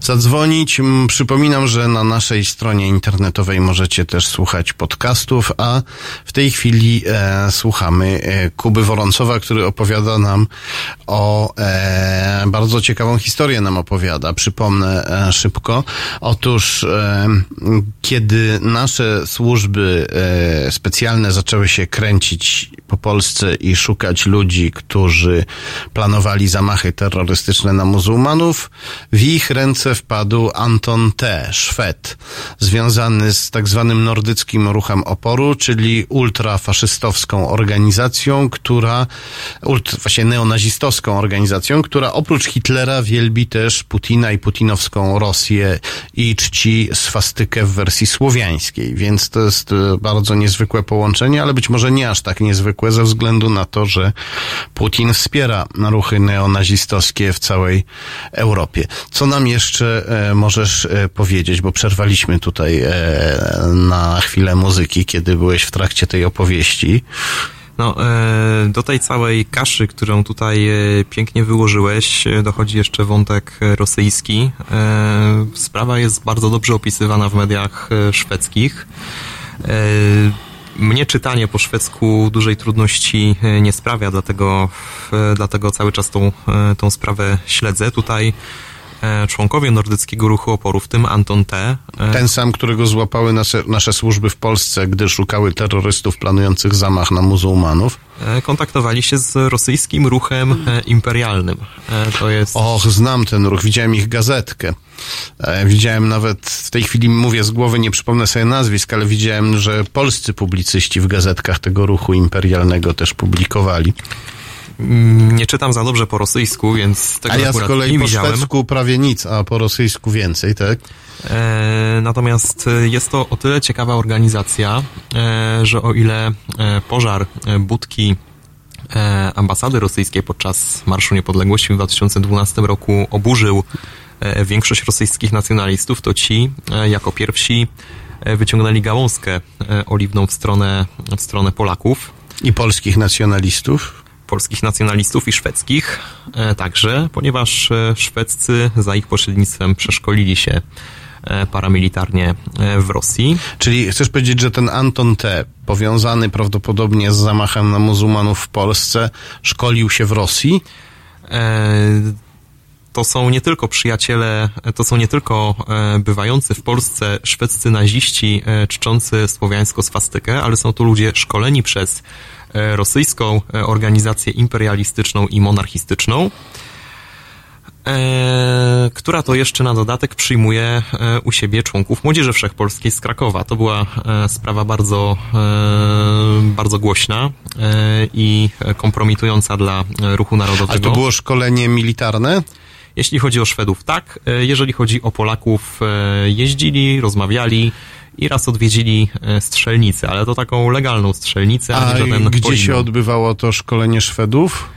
zadzwonić, przypominam, że na naszej stronie internetowej możecie też słuchać podcastów, a w tej chwili e, słuchamy e, Kuby Woroncowa, który opowiada nam o e, bardzo ciekawą historię nam opowiada. Przypomnę e, szybko. Otóż e, kiedy nasze służby e, specjalne zaczęły się kręcić po Polsce i szukać ludzi, którzy planowali zamachy terrorystyczne na muzułmanów, w ich ręce wpadł Anton T., Szwed, związany z tak zwanym nordyckim ruchem oporu, czyli ultrafaszystowską organizacją, która, ult, właśnie neonazistowską organizacją, która oprócz Hitlera wielbi też Putina i putinowską Rosję i czci swastykę w wersji słowiańskiej, więc to jest e, bardzo niezwykłe połączenie, ale być może nie aż tak niezwykłe ze względu na to, że Putin wspiera ruchy neonazistowskie w całej Europie. Co nam jeszcze e, możesz e, powiedzieć, bo przerwaliśmy tutaj e, na chwilę muzyki, kiedy byłeś w trakcie tej opowieści. No, do tej całej kaszy, którą tutaj pięknie wyłożyłeś, dochodzi jeszcze wątek rosyjski. Sprawa jest bardzo dobrze opisywana w mediach szwedzkich. Mnie czytanie po szwedzku dużej trudności nie sprawia, dlatego, dlatego cały czas tą, tą sprawę śledzę. Tutaj członkowie nordyckiego ruchu oporu, w tym Anton T., e, Ten sam, którego złapały nasze, nasze służby w Polsce, gdy szukały terrorystów planujących zamach na muzułmanów. e, kontaktowali się z rosyjskim ruchem e, imperialnym. E, To jest... Och, znam ten ruch, widziałem ich gazetkę. E, widziałem nawet, w tej chwili mówię z głowy, nie przypomnę sobie nazwisk, ale widziałem, że polscy publicyści w gazetkach tego ruchu imperialnego też publikowali. Mm, Nie czytam za dobrze po rosyjsku, więc tego A ja z kolei nie po widziałem. szwedzku prawie nic, a po rosyjsku więcej, tak? E, natomiast e, jest to o tyle ciekawa organizacja, e, że o ile e, pożar e, budki ambasady rosyjskiej podczas Marszu Niepodległości w 2012 roku oburzył większość rosyjskich nacjonalistów, to ci jako pierwsi wyciągnęli gałązkę oliwną w stronę, w stronę Polaków. I polskich nacjonalistów. Polskich nacjonalistów i szwedzkich e, także, ponieważ e, szwedzcy za ich pośrednictwem przeszkolili się e, paramilitarnie w Rosji. Czyli chcesz powiedzieć, że ten Anton T., powiązany prawdopodobnie z zamachem na muzułmanów w Polsce, szkolił się w Rosji? To są nie tylko przyjaciele, to są nie tylko bywający w Polsce szwedzcy naziści czczący słowiańską swastykę, ale są to ludzie szkoleni przez rosyjską e, organizację imperialistyczną i monarchistyczną, e, która to jeszcze na dodatek przyjmuje e, u siebie członków Młodzieży Wszechpolskiej z Krakowa. To była e, sprawa bardzo, e, bardzo głośna e, i kompromitująca dla e, ruchu narodowego. Ale to było szkolenie militarne? Jeśli chodzi o Szwedów, tak. E, Jeżeli chodzi o Polaków, e, jeździli, rozmawiali i raz odwiedzili e, strzelnicę, ale to taką legalną strzelnicę, a, A nie żaden gdzie się odbywało to szkolenie Szwedów?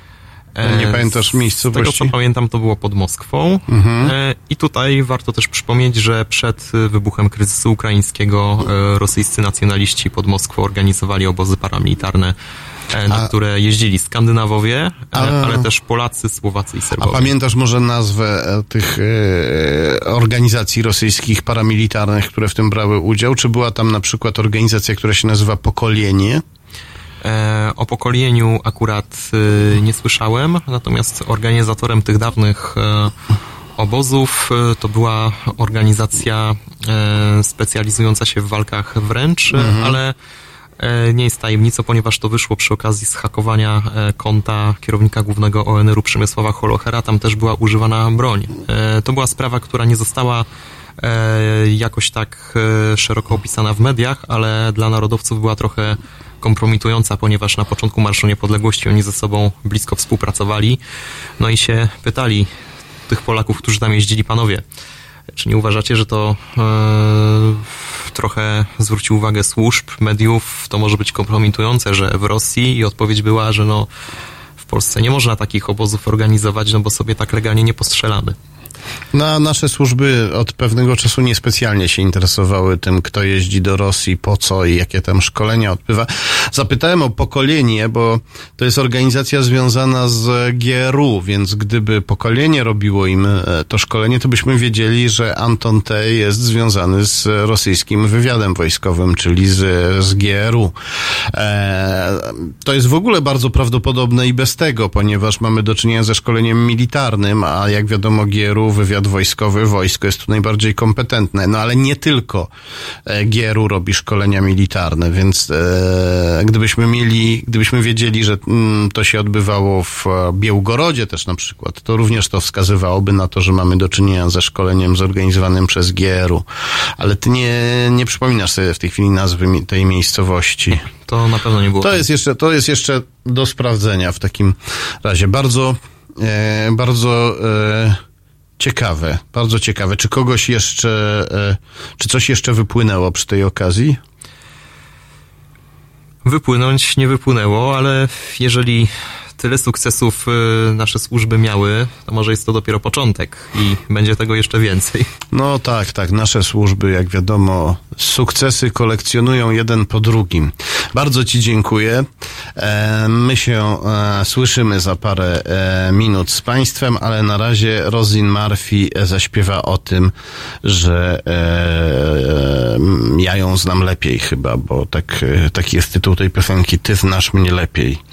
E, Nie pamiętasz Z tego miejscowości? co pamiętam, to było pod Moskwą. Mhm. E, I tutaj warto też przypomnieć, że przed wybuchem kryzysu ukraińskiego rosyjscy nacjonaliści pod Moskwą organizowali obozy paramilitarne, na A- które jeździli Skandynawowie, e, A- ale też Polacy, Słowacy i A Serbowie. pamiętasz może nazwę e, tych e, organizacji rosyjskich paramilitarnych, które w tym brały udział? Czy była tam na przykład organizacja, która się nazywa Pokolenie? E, o pokoleniu akurat e, nie słyszałem, natomiast organizatorem tych dawnych e, obozów e, to była organizacja e, specjalizująca się w walkach wręcz, e, ale e, nie jest tajemnicą, ponieważ to wyszło przy okazji zhakowania e, konta kierownika głównego ONR-u Przemysława Holochera. Tam też była używana broń. E, To była sprawa, która nie została e, jakoś tak e, szeroko opisana w mediach, ale dla narodowców była trochę kompromitująca, ponieważ na początku Marszu Niepodległości oni ze sobą blisko współpracowali. No i się pytali tych Polaków, którzy tam jeździli, panowie, czy nie uważacie, że to e, trochę zwróci uwagę służb, mediów, to może być kompromitujące, że w Rosji i odpowiedź była, że no w Polsce nie można takich obozów organizować, no bo sobie tak legalnie nie postrzelamy. Na nasze służby od pewnego czasu niespecjalnie się interesowały tym, kto jeździ do Rosji, po co i jakie tam szkolenia odbywa. Zapytałem o pokolenie, bo to jest organizacja związana z GRU, więc gdyby pokolenie robiło im e, to szkolenie, to byśmy wiedzieli, że Anton T. jest związany z rosyjskim wywiadem wojskowym, czyli z, z GRU. E, to jest w ogóle bardzo prawdopodobne i bez tego, ponieważ mamy do czynienia ze szkoleniem militarnym, a jak wiadomo GRU, wywiad wojskowy, wojsko jest tu najbardziej kompetentne. No ale nie tylko e, GRU robi szkolenia militarne, więc e, gdybyśmy mieli, gdybyśmy wiedzieli, że mm, to się odbywało w e, Białgorodzie też na przykład, to również to wskazywałoby na to, że mamy do czynienia ze szkoleniem zorganizowanym przez GRU. Ale ty nie, nie przypominasz sobie w tej chwili nazwy tej miejscowości. To na pewno nie było. To jest jeszcze, to jest jeszcze do sprawdzenia w takim razie. Bardzo, e, bardzo e, ciekawe, bardzo ciekawe. Czy kogoś jeszcze, e, czy coś jeszcze wypłynęło przy tej okazji? Wypłynąć nie wypłynęło, ale jeżeli tyle sukcesów y, nasze służby miały, to może jest to dopiero początek i będzie tego jeszcze więcej. No tak, tak. Nasze służby, jak wiadomo, sukcesy kolekcjonują jeden po drugim. Bardzo Ci dziękuję. E, my się e, słyszymy za parę e, minut z Państwem, ale na razie Rosin Murphy zaśpiewa o tym, że ja ją znam lepiej chyba, bo tak, taki jest tytuł tej piosenki Ty znasz mnie lepiej.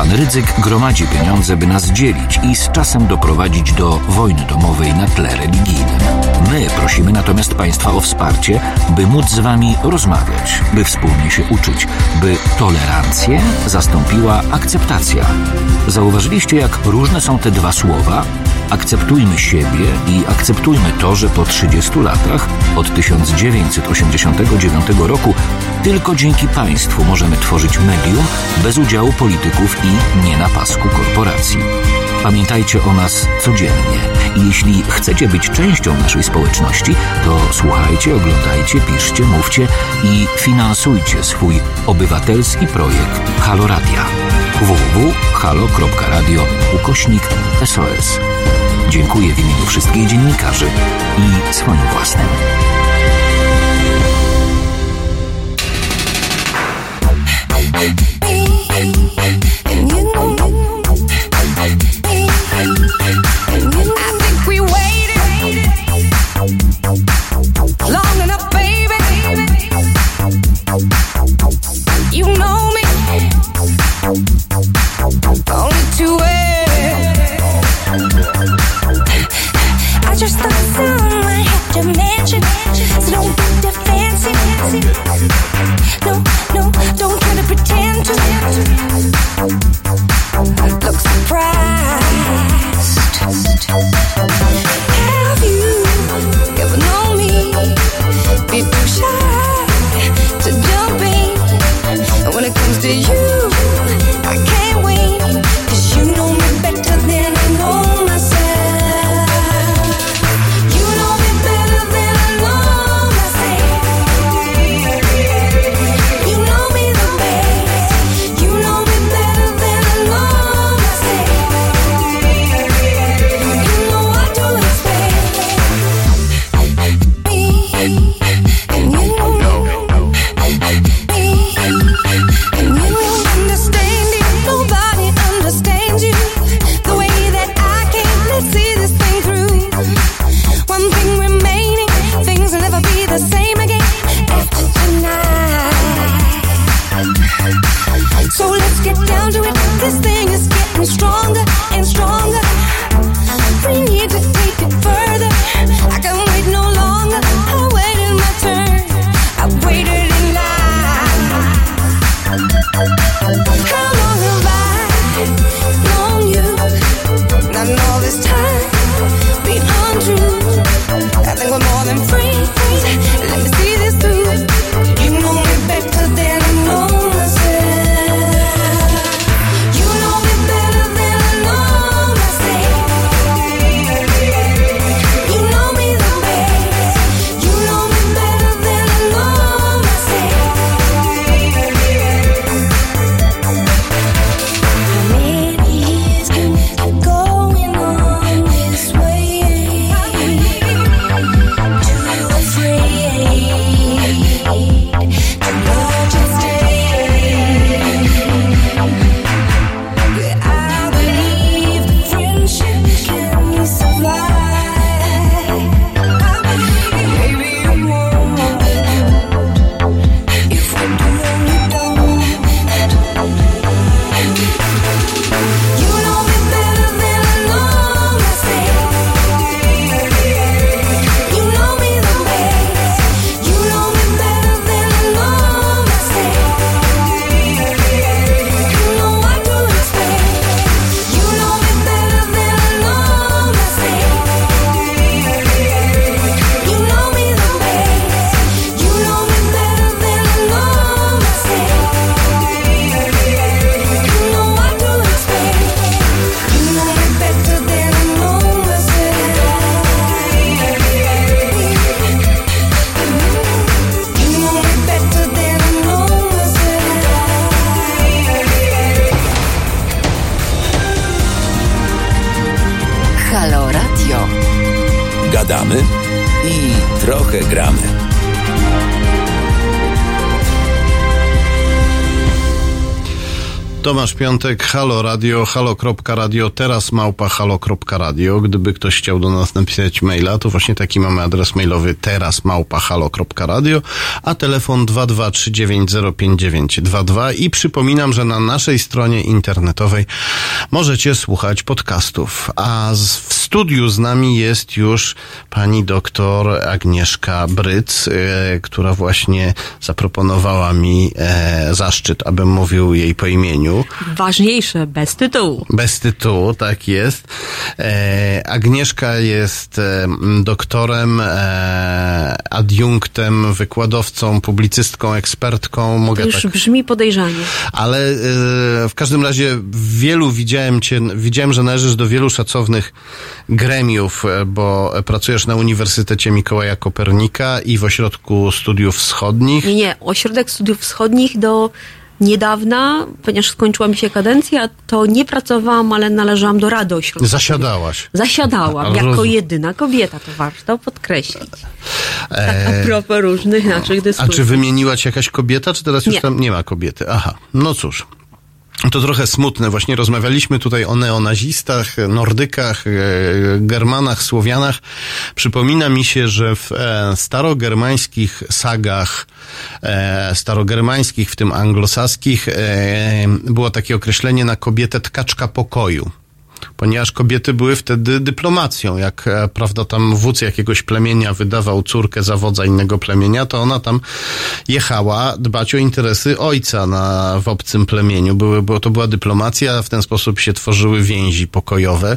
Pan Rydzyk gromadzi pieniądze, by nas dzielić i z czasem doprowadzić do wojny domowej na tle religijnym. My prosimy natomiast Państwa o wsparcie, by móc z Wami rozmawiać, by wspólnie się uczyć, by tolerancję zastąpiła akceptacja. Zauważyliście, jak różne są te dwa słowa? Akceptujmy siebie i akceptujmy to, że po 30 latach, od 1989 roku, tylko dzięki państwu możemy tworzyć medium bez udziału polityków i nie na pasku korporacji. Pamiętajcie o nas codziennie i jeśli chcecie być częścią naszej społeczności, to słuchajcie, oglądajcie, piszcie, mówcie i finansujcie swój obywatelski projekt Halo Radia www.halo.radio ukośnik SOS. Dziękuję w imieniu wszystkich dziennikarzy i swoim własnym. You know Piątek, Halo Radio, halo.radio, teraz małpa halo.radio. Gdyby ktoś chciał do nas napisać maila, to właśnie taki mamy adres mailowy teraz małpa halo.radio, a telefon 223905922 i przypominam, że na naszej stronie internetowej możecie słuchać podcastów. A w studiu z nami jest już pani doktor Agnieszka Bryc, e, która właśnie zaproponowała mi e, zaszczyt, abym mówił jej po imieniu. Ważniejsze, bez tytułu. Bez tytułu, tak jest. E, Agnieszka jest e, doktorem, e, adiunktem, wykładowcą, publicystką, ekspertką. To Mogę już tak brzmi podejrzanie. ale e, w każdym razie wielu widziałem cię, widziałem, że należysz do wielu szacownych gremiów, e, bo pracujesz na Uniwersytecie Mikołaja Kopernika i w Ośrodku Studiów Wschodnich. Nie, nie. Ośrodek Studiów Wschodnich do niedawna, ponieważ skończyła mi się kadencja, to nie pracowałam, ale należałam do Rady Ośrodka. Zasiadałaś. Zasiadałam Ale jako jedyna kobieta, to warto podkreślić. Tak E, a propos różnych naszych A dyskusji. czy wymieniła cię jakaś kobieta, czy teraz już Nie. tam nie ma kobiety? Aha, no cóż. To trochę smutne. Właśnie rozmawialiśmy tutaj o neonazistach, nordykach, e, germanach, słowianach. Przypomina mi się, że w e, starogermańskich sagach, e, starogermańskich, w tym anglosaskich, było takie określenie na kobietę tkaczka pokoju ponieważ kobiety były wtedy dyplomacją. Jak, e, prawda, tam wódz jakiegoś plemienia wydawał córkę za wodza innego plemienia, to ona tam jechała dbać o interesy ojca na, w obcym plemieniu. Były, bo to była dyplomacja, w ten sposób się tworzyły więzi pokojowe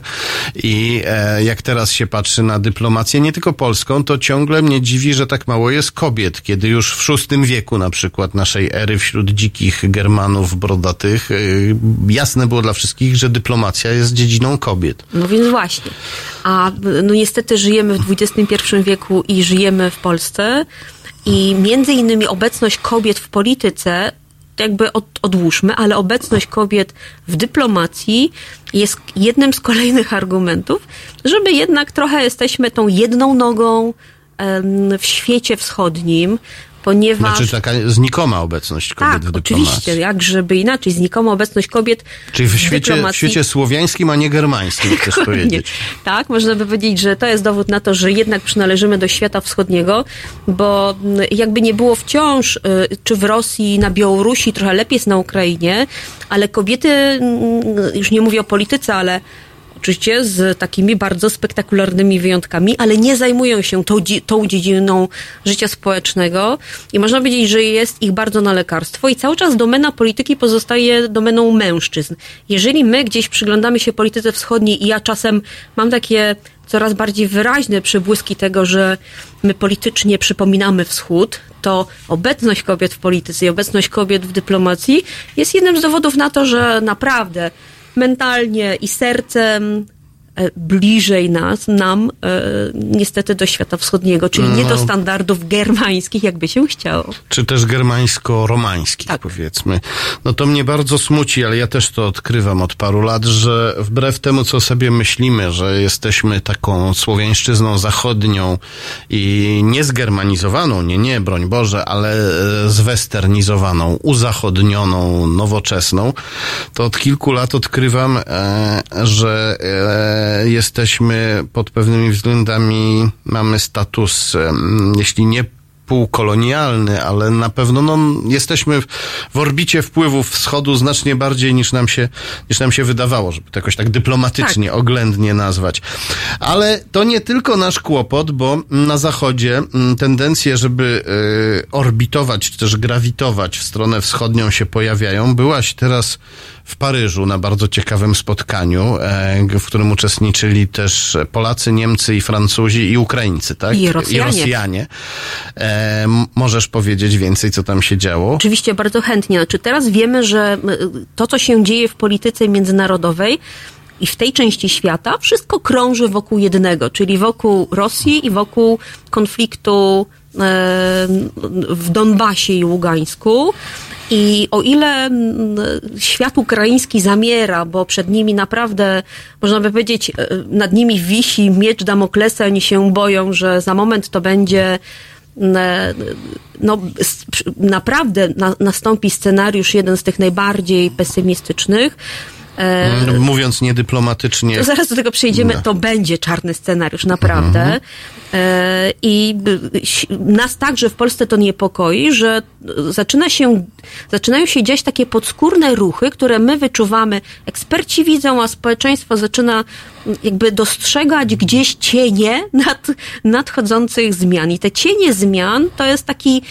i e, jak teraz się patrzy na dyplomację, nie tylko polską, to ciągle mnie dziwi, że tak mało jest kobiet, kiedy już w VI wieku na przykład naszej ery wśród dzikich Germanów brodatych y, jasne było dla wszystkich, że dyplomacja jest dziedziną kobiet. No więc właśnie. A no niestety żyjemy w XXI wieku i żyjemy w Polsce i między innymi obecność kobiet w polityce jakby od, odłóżmy, ale obecność kobiet w dyplomacji jest jednym z kolejnych argumentów, żeby jednak trochę jesteśmy tą jedną nogą w świecie wschodnim, ponieważ... Znaczy taka znikoma obecność kobiet tak, w dyplomacji. oczywiście, jak żeby inaczej, znikoma obecność kobiet Czyli w świecie, w świecie słowiańskim, a nie germańskim, chcesz powiedzieć. Tak, można by powiedzieć, że to jest dowód na to, że jednak przynależymy do świata wschodniego, bo jakby nie było wciąż, y, czy w Rosji, na Białorusi, trochę lepiej jest na Ukrainie, ale kobiety, mm, już nie mówię o polityce, ale oczywiście z takimi bardzo spektakularnymi wyjątkami, ale nie zajmują się tą, tą dziedziną życia społecznego i można powiedzieć, że jest ich bardzo na lekarstwo i cały czas domena polityki pozostaje domeną mężczyzn. Jeżeli my gdzieś przyglądamy się polityce wschodniej i ja czasem mam takie coraz bardziej wyraźne przebłyski tego, że my politycznie przypominamy wschód, to obecność kobiet w polityce i obecność kobiet w dyplomacji jest jednym z dowodów na to, że naprawdę mentalnie i sercem bliżej nas, nam e, niestety do świata wschodniego, czyli nie do No. standardów germańskich, jakby się chciało. czy też germańsko-romańskich, powiedzmy. No to mnie bardzo smuci, ale ja też to odkrywam od paru lat, że wbrew temu, co sobie myślimy, że jesteśmy taką słowiańszczyzną zachodnią i nie zgermanizowaną, nie, nie, broń Boże, ale e, zwesternizowaną, uzachodnioną, nowoczesną, to od kilku lat odkrywam, e, że e, jesteśmy pod pewnymi względami, mamy status, jeśli nie półkolonialny, ale na pewno no, jesteśmy w, orbicie wpływów wschodu znacznie bardziej niż nam się, niż nam się wydawało, żeby to jakoś tak dyplomatycznie, oględnie nazwać. Ale to nie tylko nasz kłopot, bo na zachodzie mm, tendencje, żeby y, orbitować, czy też grawitować w stronę wschodnią się pojawiają. Byłaś teraz w Paryżu na bardzo ciekawym spotkaniu, e, w którym uczestniczyli też Polacy, Niemcy i Francuzi i Ukraińcy, tak? I Rosjanie. I Rosjanie. E, możesz powiedzieć więcej, co tam się działo? Oczywiście bardzo chętnie. Znaczy teraz wiemy, że m, to, co się dzieje w polityce międzynarodowej i w tej części świata, wszystko krąży wokół jednego, czyli wokół Rosji i wokół konfliktu e, w Donbasie i Ługańsku. I o ile mm, świat ukraiński zamiera, bo przed nimi naprawdę, można by powiedzieć, e, nad nimi wisi miecz Damoklesa, oni się boją, że za moment to będzie e, no, naprawdę na, nastąpi scenariusz, jeden z tych najbardziej pesymistycznych. E, Mm, Mówiąc niedyplomatycznie. Zaraz do tego przejdziemy, No. to będzie czarny scenariusz, naprawdę. Mhm. E, I nas także w Polsce to niepokoi, że zaczyna się, zaczynają się dziać takie podskórne ruchy, które my wyczuwamy, eksperci widzą, a społeczeństwo zaczyna jakby dostrzegać gdzieś cienie nad, nadchodzących zmian. I te cienie zmian to jest taki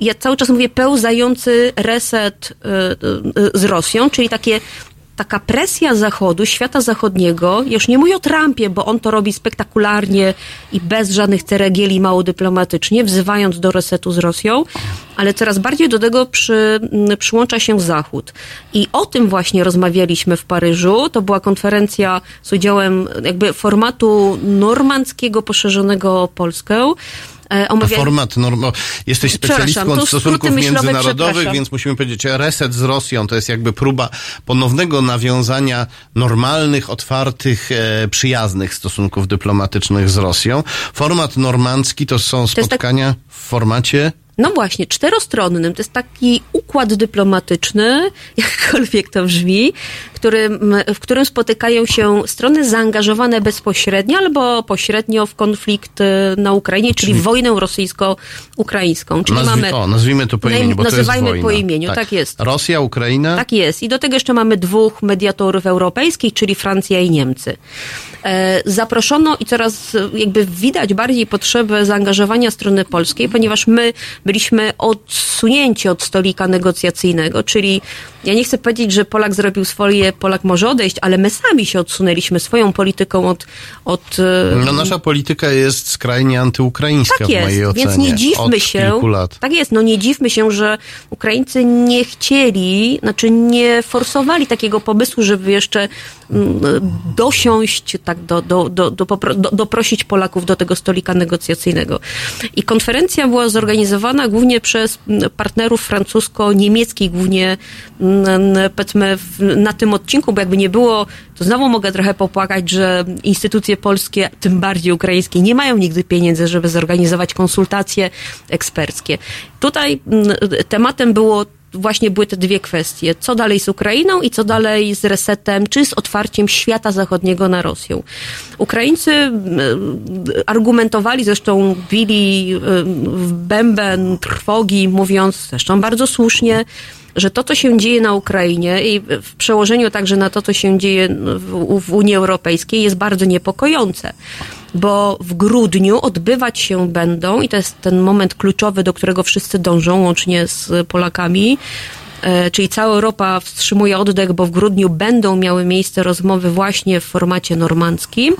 ja cały czas mówię pełzający reset y, y, z Rosją, czyli takie taka presja Zachodu, świata zachodniego, już nie mówię o Trumpie, bo on to robi spektakularnie i bez żadnych ceregieli, mało dyplomatycznie, wzywając do resetu z Rosją, ale coraz bardziej do tego przy, przyłącza się Zachód. I o tym właśnie rozmawialiśmy w Paryżu. To była konferencja z udziałem jakby formatu normandzkiego poszerzonego o Polskę. E, A omawia- format, normo, jesteś specjalistką to od stosunków międzynarodowych, więc musimy powiedzieć, reset z Rosją to jest jakby próba ponownego nawiązania normalnych, otwartych, e, przyjaznych stosunków dyplomatycznych z Rosją. Format normandzki to są tak- spotkania w formacie No właśnie, czterostronnym. To jest taki układ dyplomatyczny, jakkolwiek to brzmi, którym, w którym spotykają się strony zaangażowane bezpośrednio albo pośrednio w konflikt y, na Ukrainie, czyli, w wojnę rosyjsko-ukraińską. Czyli Nazwi- mamy... o, nazwijmy to po imieniu, bo to jest nazywajmy wojna. po imieniu, tak jest. Rosja, Ukraina. Tak jest. I do tego jeszcze mamy dwóch mediatorów europejskich, czyli Francja i Niemcy. E, zaproszono i coraz jakby widać bardziej potrzebę zaangażowania strony polskiej, ponieważ my byliśmy odsunięci od stolika negocjacyjnego, czyli ja nie chcę powiedzieć, że Polak zrobił swoje, Polak może odejść, ale my sami się odsunęliśmy swoją polityką od... od e, No nasza polityka jest skrajnie antyukraińska tak w mojej jest, ocenie. więc nie dziwmy się. Tak jest, no nie dziwmy się, że Ukraińcy nie chcieli, znaczy nie forsowali takiego pomysłu, żeby jeszcze dosiąść, tak, do, do, do, do, doprosić Polaków do tego stolika negocjacyjnego. I konferencja była zorganizowana głównie przez mm, partnerów francusko-niemieckich, głównie mm, powiedzmy na tym odcinku, bo jakby nie było, to znowu mogę trochę popłakać, że instytucje polskie, tym bardziej ukraińskie, nie mają nigdy pieniędzy, żeby zorganizować konsultacje eksperckie. Tutaj mm, tematem było właśnie były te dwie kwestie. Co dalej z Ukrainą i co dalej z resetem, czy z otwarciem świata zachodniego na Rosję. Ukraińcy mm, argumentowali, zresztą bili mm, w bęben trwogi, mówiąc zresztą bardzo słusznie, że to, co się dzieje na Ukrainie i w przełożeniu także na to, co się dzieje w, w Unii Europejskiej jest bardzo niepokojące. Bo w grudniu odbywać się będą, i to jest ten moment kluczowy, do którego wszyscy dążą, łącznie z Polakami, e, czyli cała Europa wstrzymuje oddech, bo w grudniu będą miały miejsce rozmowy właśnie w formacie normandzkim.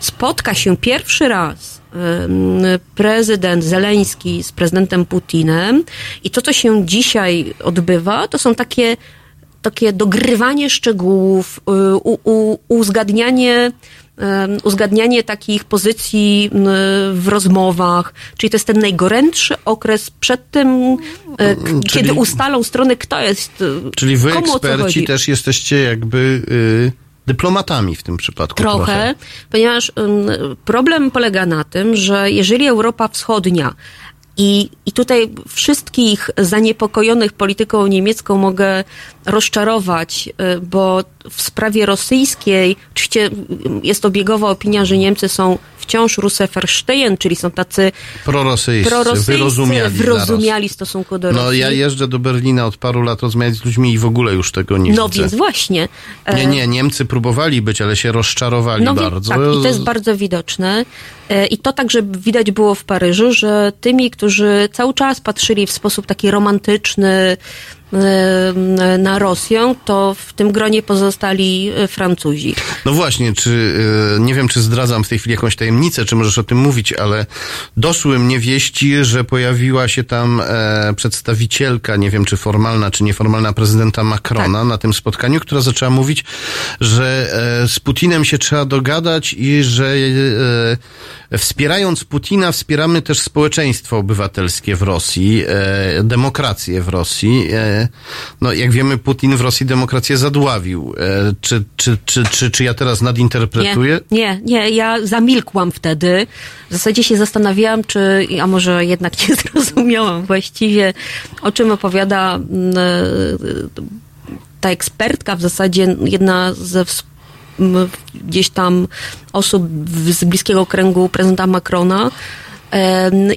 Spotka się pierwszy raz prezydent Zeleński z prezydentem Putinem i to, co się dzisiaj odbywa, to są takie takie dogrywanie szczegółów, y, u, u, uzgadnianie, uzgadnianie takich pozycji w rozmowach, czyli to jest ten najgorętszy okres przed tym, e, k- kiedy ustalą strony, kto jest, y, Czyli wy, komu eksperci, też jesteście jakby y, dyplomatami w tym przypadku. Trochę, Trochę. ponieważ problem polega na tym, że jeżeli Europa Wschodnia i, I tutaj wszystkich zaniepokojonych polityką niemiecką mogę rozczarować, y, bo w sprawie rosyjskiej, oczywiście jest obiegowa opinia, że Niemcy są wciąż Russeverstehen, czyli są tacy Prorosyjscy, prorosyjscy, wyrozumiali. wyrozumiali w stosunku do. Rosji. No ja jeżdżę do Berlina od paru lat rozmawiać z ludźmi i w ogóle już tego nie No widzę. więc właśnie. e, Nie, nie, Niemcy próbowali być, ale się rozczarowali No bardzo. tak, i to jest bardzo widoczne. E, I to także widać było w Paryżu, że tymi, którzy cały czas patrzyli w sposób taki romantyczny na Rosję, to w tym gronie pozostali e, Francuzi. No właśnie, czy y, nie wiem, czy zdradzam w tej chwili jakąś tajemnicę, czy możesz o tym mówić, ale doszły mnie wieści, że pojawiła się tam e, przedstawicielka, nie wiem, czy formalna, czy nieformalna prezydenta Macrona Tak. na tym spotkaniu, która zaczęła mówić, że e, z Putinem się trzeba dogadać i że e, wspierając Putina wspieramy też społeczeństwo obywatelskie w Rosji, demokrację w Rosji. E, no jak wiemy, Putin w Rosji demokrację zadławił. E, czy, czy, czy, czy, czy ja teraz nadinterpretuję? Nie, nie, nie, ja zamilkłam wtedy. W zasadzie się zastanawiałam, czy, a może jednak nie zrozumiałam właściwie, o czym opowiada mm, e, ta ekspertka, w zasadzie jedna ze gdzieś tam osób z bliskiego kręgu prezydenta Macrona.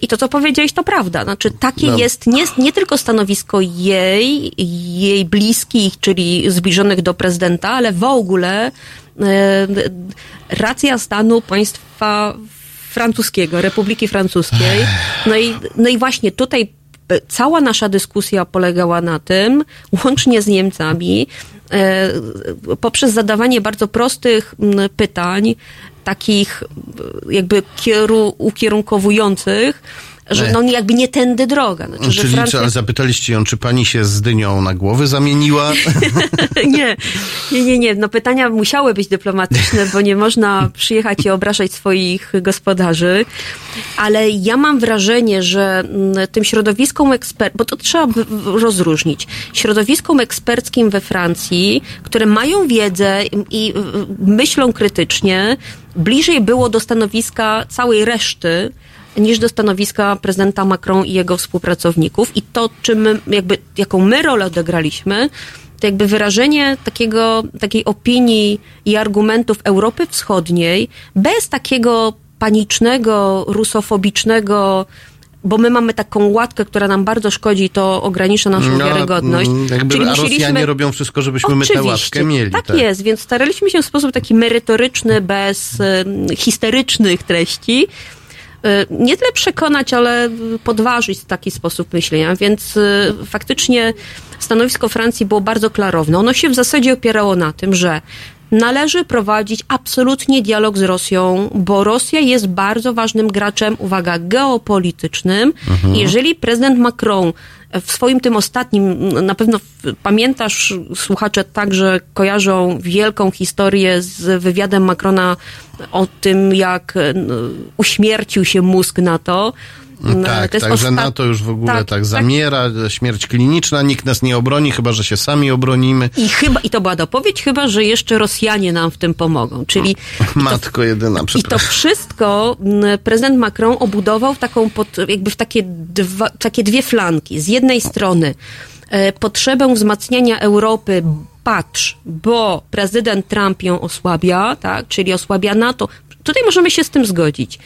I to, co powiedziałeś, to prawda. Znaczy, takie No. jest nie, nie tylko stanowisko jej, jej bliskich, czyli zbliżonych do prezydenta, ale w ogóle racja stanu państwa francuskiego, Republiki Francuskiej. No i, no i właśnie tutaj cała nasza dyskusja polegała na tym, łącznie z Niemcami, e, poprzez zadawanie bardzo prostych pytań, takich e, jakby kieru, ukierunkowujących, że no jakby nie tędy droga. Znaczy, Czyli Francja... co, ale zapytaliście ją, czy pani się z dynią na głowy zamieniła? nie, nie, nie, nie. No pytania musiały być dyplomatyczne, bo nie można przyjechać i obrażać swoich gospodarzy. Ale ja mam wrażenie, że mm, tym środowiskom ekspert, bo to trzeba rozróżnić. Środowiskom eksperckim we Francji, które mają wiedzę i myślą krytycznie, bliżej było do stanowiska całej reszty, niż do stanowiska prezydenta Macron i jego współpracowników. I to, czym jakby, jaką my rolę odegraliśmy, to jakby wyrażenie takiego, takiej opinii i argumentów Europy Wschodniej bez takiego panicznego, rusofobicznego, bo my mamy taką łatkę, która nam bardzo szkodzi i to ogranicza naszą No, wiarygodność. mm, jakby, Czyli musieliśmy- Rosjanie robią wszystko, żebyśmy my tę Oczywiście, łatkę mieli. Tak, jest, więc staraliśmy się w sposób taki merytoryczny, bez em, histerycznych treści, e, nie tyle przekonać, ale podważyć taki sposób myślenia, więc e, faktycznie stanowisko Francji było bardzo klarowne. Ono się w zasadzie opierało na tym, że należy prowadzić absolutnie dialog z Rosją, bo Rosja jest bardzo ważnym graczem, uwaga, geopolitycznym. Mhm. Jeżeli prezydent Macron w swoim tym ostatnim, na pewno pamiętasz, słuchacze także kojarzą wielką historię z wywiadem Macrona o tym, jak e, uśmiercił się mózg na to. No Tak, To jest tak, że ostat- NATO już w ogóle tak, tak, tak. zamiera, śmierć kliniczna, nikt nas nie obroni, chyba że się sami obronimy. I chyba, i to była dopowiedź, chyba, że jeszcze Rosjanie nam w tym pomogą. Czyli Matko jedyna, I to przepraszam. wszystko prezydent Macron obudował taką pod, jakby w takie, dwa, takie dwie flanki. Z jednej strony e, potrzebę wzmacniania Europy, patrz, bo prezydent Trump ją osłabia, tak, czyli osłabia NATO. Tutaj możemy się z tym zgodzić.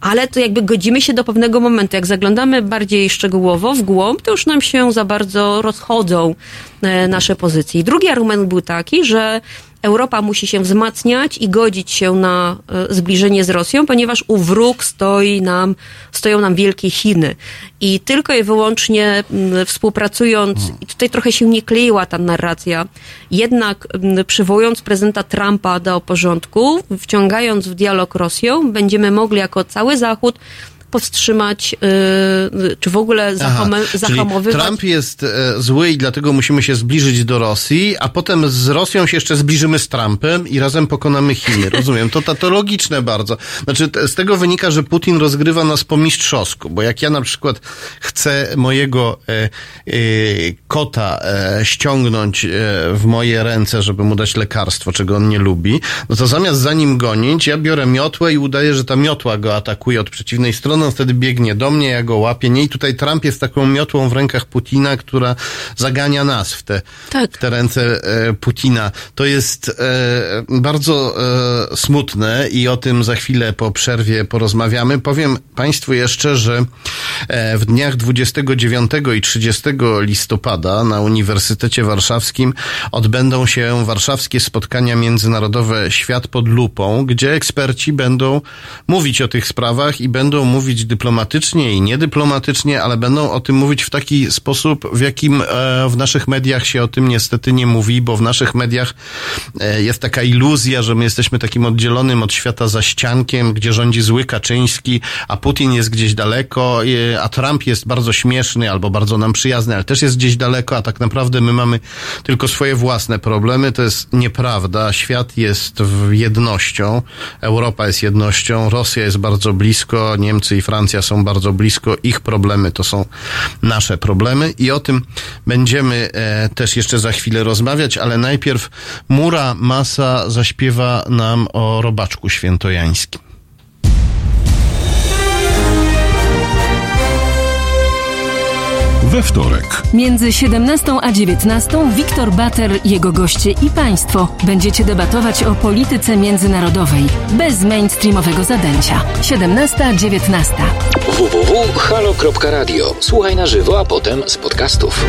Ale to jakby godzimy się do pewnego momentu. Jak zaglądamy bardziej szczegółowo w głąb, to już nam się za bardzo rozchodzą e, nasze pozycje. I drugi argument był taki, że Europa musi się wzmacniać i godzić się na e, zbliżenie z Rosją, ponieważ u wróg stoi nam, stoją nam wielkie Chiny. I tylko i wyłącznie mm, współpracując, i tutaj trochę się nie kleiła ta narracja, jednak mm, przywołując prezydenta Trumpa do porządku, wciągając w dialog Rosją, będziemy mogli jako cały Zachód powstrzymać, yy, czy w ogóle zahamy, Aha, zahamowywać. Trump jest e, zły i dlatego musimy się zbliżyć do Rosji, a potem z Rosją się jeszcze zbliżymy z Trumpem i razem pokonamy Chiny. Rozumiem. To, to, to logiczne bardzo. Znaczy, t- z tego wynika, że Putin rozgrywa nas po mistrzowsku, bo jak ja na przykład chcę mojego e, e, kota e, ściągnąć e, w moje ręce, żeby mu dać lekarstwo, czego on nie lubi, no to zamiast za nim gonić, ja biorę miotłę i udaję, że ta miotła go atakuje od przeciwnej strony, on wtedy biegnie do mnie, ja go łapię. Nie, i tutaj Trump jest taką miotłą w rękach Putina, która zagania nas w te, Tak. w te ręce e, Putina. To jest e, bardzo e, smutne i o tym za chwilę po przerwie porozmawiamy. Powiem Państwu jeszcze, że e, w dniach 29 i 30 listopada na Uniwersytecie Warszawskim odbędą się warszawskie spotkania międzynarodowe Świat pod lupą, gdzie eksperci będą mówić o tych sprawach i będą mówić dyplomatycznie i niedyplomatycznie, ale będą o tym mówić w taki sposób, w jakim e, w naszych mediach się o tym niestety nie mówi, bo w naszych mediach e, jest taka iluzja, że my jesteśmy takim oddzielonym od świata za ściankiem, gdzie rządzi zły Kaczyński, a Putin jest gdzieś daleko, e, a Trump jest bardzo śmieszny albo bardzo nam przyjazny, ale też jest gdzieś daleko, a tak naprawdę my mamy tylko swoje własne problemy. To jest nieprawda. Świat jest jednością, Europa jest jednością, Rosja jest bardzo blisko, Niemcy i Francja są bardzo blisko, ich problemy to są nasze problemy i o tym będziemy e, też jeszcze za chwilę rozmawiać, ale najpierw Mura Masa zaśpiewa nam o robaczku świętojańskim. We wtorek. Między 17 a 19 Wiktor Bater, jego goście i państwo będziecie debatować o polityce międzynarodowej bez mainstreamowego zadęcia. 17-19. www.halo.radio. Słuchaj na żywo, a potem z podcastów.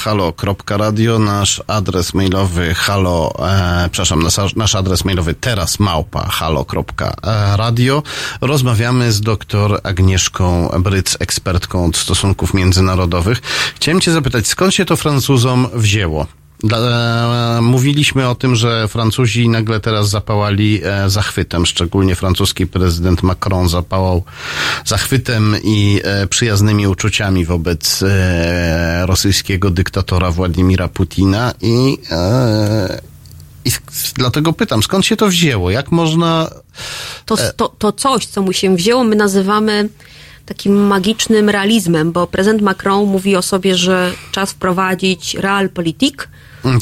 halo.radio, nasz adres mailowy halo, e, przepraszam, nasz, nasz adres mailowy teraz małpa halo.radio. Rozmawiamy z doktor Agnieszką Bryc, ekspertką od stosunków międzynarodowych. Chciałem cię zapytać, skąd się to Francuzom wzięło? E, mówiliśmy o tym, że Francuzi nagle teraz zapałali e, zachwytem, szczególnie francuski prezydent Macron zapałał zachwytem i e, przyjaznymi uczuciami wobec rosyjskiego dyktatora Władimira Putina i, i dlatego pytam, skąd się to wzięło? Jak można... To, to, to coś, co mu się wzięło, my nazywamy takim magicznym realizmem, bo prezydent Macron mówi o sobie, że czas wprowadzić realpolitik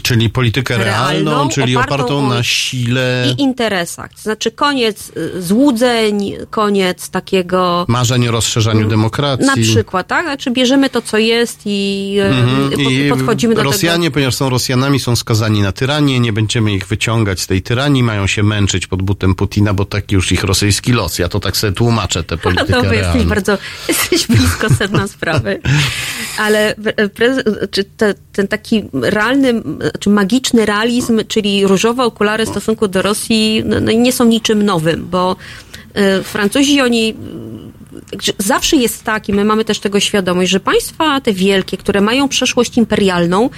Czyli politykę realną, Realną, czyli opartą opartą na sile i interesach. To znaczy koniec y, złudzeń, koniec takiego... marzeń o rozszerzaniu demokracji. Na przykład, tak? Znaczy bierzemy to, co jest i, y, Mhm. po- I podchodzimy do Rosjanie, tego. ponieważ są Rosjanami, są skazani na tyranię, nie będziemy ich wyciągać z tej tyranii, mają się męczyć pod butem Putina, bo taki już ich rosyjski los. Ja to tak sobie tłumaczę tę politykę No, bo jesteś realną. bardzo, jesteś blisko sedna sprawy. Ale prez, czy te, ten taki realny, czy magiczny realizm, czyli różowe okulary w stosunku do Rosji, no, no, nie są niczym nowym, bo e, Francuzi, oni że zawsze jest tak, i my mamy też tego świadomość, że państwa te wielkie, które mają przeszłość imperialną,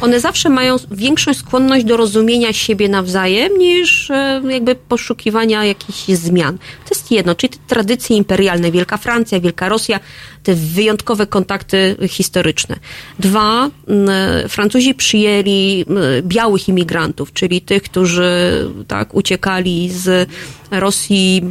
one zawsze mają większą skłonność do rozumienia siebie nawzajem niż e, jakby poszukiwania jakichś zmian. To jest jedno, czyli te tradycje imperialne, Wielka Francja, Wielka Rosja, te wyjątkowe kontakty historyczne. Dwa, m, Francuzi przyjęli m, białych imigrantów, czyli tych, którzy tak uciekali z Rosji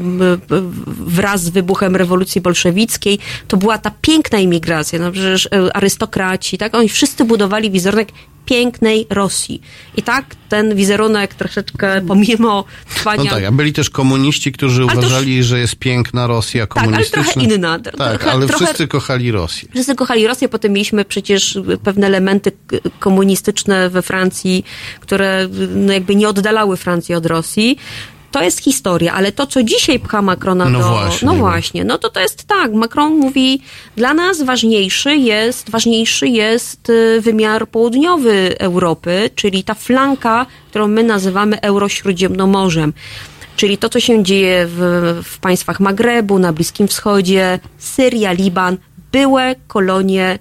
wraz z wybuchem rewolucji bolszewickiej. To była ta piękna imigracja, no przecież e, arystokraci, tak? Oni wszyscy budowali wizerunek pięknej Rosji. I tak ten wizerunek troszeczkę pomimo trwania... No tak, a byli też komuniści, którzy Ale uważali, że jest piękna Rosja ale komunistyczna. trochę inna. Tak, Trochę- ale trochę- wszyscy kochali Rosję. Wszyscy kochali Rosję, potem mieliśmy przecież pewne elementy komunistyczne we Francji, które no jakby nie oddalały Francji od Rosji. To jest historia, ale to, co dzisiaj pcha Macrona No do... właśnie. No właśnie, no to to jest tak. Macron mówi, dla nas ważniejszy jest, ważniejszy jest y, wymiar południowy Europy, czyli ta flanka, którą my nazywamy Eurośródziemnomorzem. Czyli to, co się dzieje w, w państwach Magrebu, na Bliskim Wschodzie, Syria, Liban, były kolonie,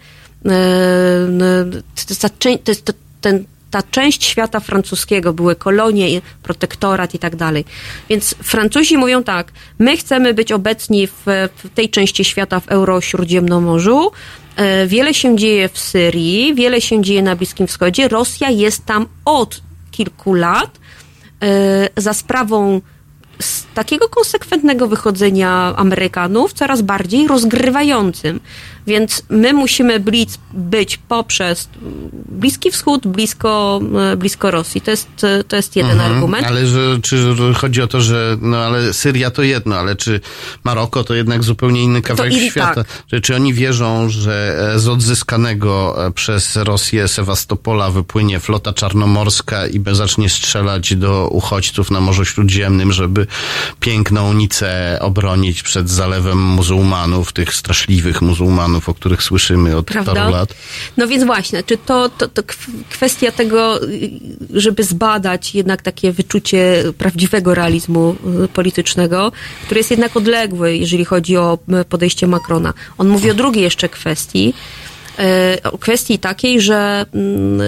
jest to, ten, ta część świata francuskiego, były kolonie, protektorat i tak dalej. Więc Francuzi mówią tak, my chcemy być obecni w, w tej części świata w Euro-Śródziemnomorzu, E, Wiele się dzieje w Syrii, wiele się dzieje na Bliskim Wschodzie. Rosja jest tam od kilku lat e, za sprawą takiego konsekwentnego wychodzenia Amerykanów coraz bardziej rozgrywającym. Więc my musimy być, być poprzez Bliski Wschód, blisko, e, blisko Rosji. To jest, e, to jest jeden Mhm, argument. Ale że, czy chodzi o to, że no ale Syria to jedno, ale czy Maroko to jednak zupełnie inny kawałek i- świata? tak. Czy, czy oni wierzą, że e, z odzyskanego przez Rosję Sewastopola wypłynie flota czarnomorska i zacznie strzelać do uchodźców na Morzu Śródziemnym, żeby piękną Nicę obronić przed zalewem muzułmanów, tych straszliwych muzułmanów, o których słyszymy od Prawda? paru lat? No więc właśnie, czy to, to, to kw- kwestia tego, żeby zbadać jednak takie wyczucie prawdziwego realizmu y, politycznego, który jest jednak odległy, jeżeli chodzi o podejście Macrona. On mówi o drugiej jeszcze kwestii, y, o kwestii takiej, że mm,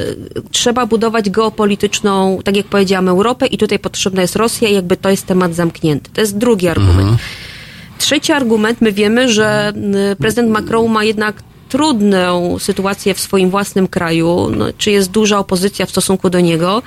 trzeba budować geopolityczną, tak jak powiedziałam, Europę i tutaj potrzebna jest Rosja i jakby to jest temat zamknięty. To jest drugi argument. Trzeci argument, my wiemy, że y, prezydent Macron ma jednak trudną sytuację w swoim własnym kraju, no, czy jest duża opozycja w stosunku do niego.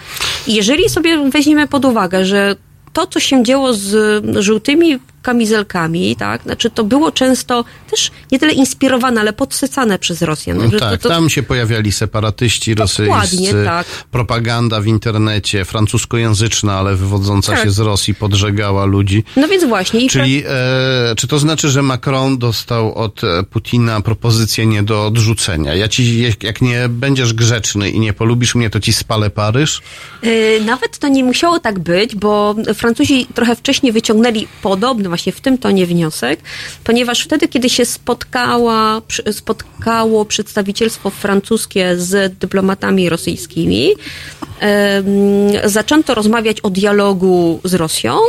Jeżeli sobie weźmiemy pod uwagę, że to, co się działo z żółtymi kamizelkami, tak, znaczy to było często też nie tyle inspirowane, ale podsycane przez Rosjan. No Także tak, to, to, tam się pojawiali separatyści rosyjscy, tak. propaganda w internecie, francuskojęzyczna, ale wywodząca Tak. się z Rosji, podżegała ludzi. No więc właśnie. Czyli e, czy to znaczy, że Macron dostał od e, Putina propozycję nie do odrzucenia? Ja ci, jak- nie będziesz grzeczny i nie polubisz mnie, to ci spalę Paryż? Yy, Nawet to nie musiało tak być, bo Francuzi trochę wcześniej wyciągnęli podobny właśnie w tym tonie wniosek, ponieważ wtedy, kiedy się spotkała, spotkało przedstawicielstwo francuskie z dyplomatami rosyjskimi, zaczęto rozmawiać o dialogu z Rosją,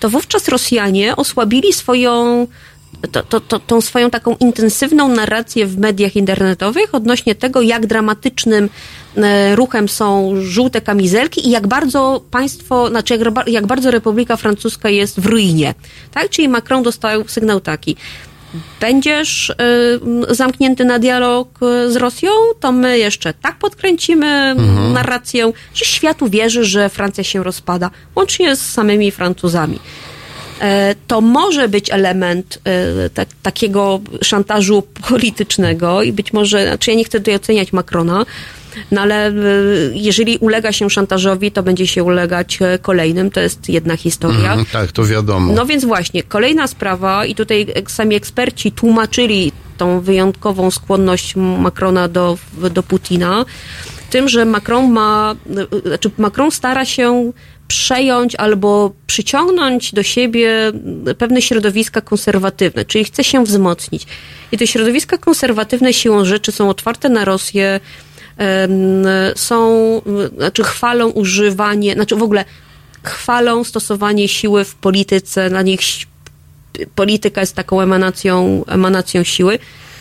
to wówczas Rosjanie osłabili swoją to, to, to, tą swoją taką intensywną narrację w mediach internetowych odnośnie tego, jak dramatycznym ruchem są żółte kamizelki i jak bardzo państwo, znaczy jak, jak bardzo Republika Francuska jest w ruinie. Tak? Czyli Macron dostał sygnał taki. Będziesz y, zamknięty na dialog y, z Rosją, to my jeszcze tak podkręcimy Mhm. narrację, że świat uwierzy, że Francja się rozpada, łącznie z samymi Francuzami e, to może być element e, tak, takiego szantażu politycznego i być może, znaczy ja nie chcę tutaj oceniać Macrona, no ale e, jeżeli ulega się szantażowi, to będzie się ulegać e, kolejnym, to jest jedna historia. Mhm, tak, to wiadomo. No więc właśnie, kolejna sprawa i tutaj e, sami eksperci tłumaczyli tą wyjątkową skłonność Macrona do, do Putina tym, że Macron ma, znaczy Macron stara się przejąć albo przyciągnąć do siebie pewne środowiska konserwatywne, czyli chce się wzmocnić. I te środowiska konserwatywne siłą rzeczy są otwarte na Rosję, są, znaczy chwalą używanie, znaczy w ogóle chwalą stosowanie siły w polityce, dla nich polityka jest taką emanacją, emanacją siły,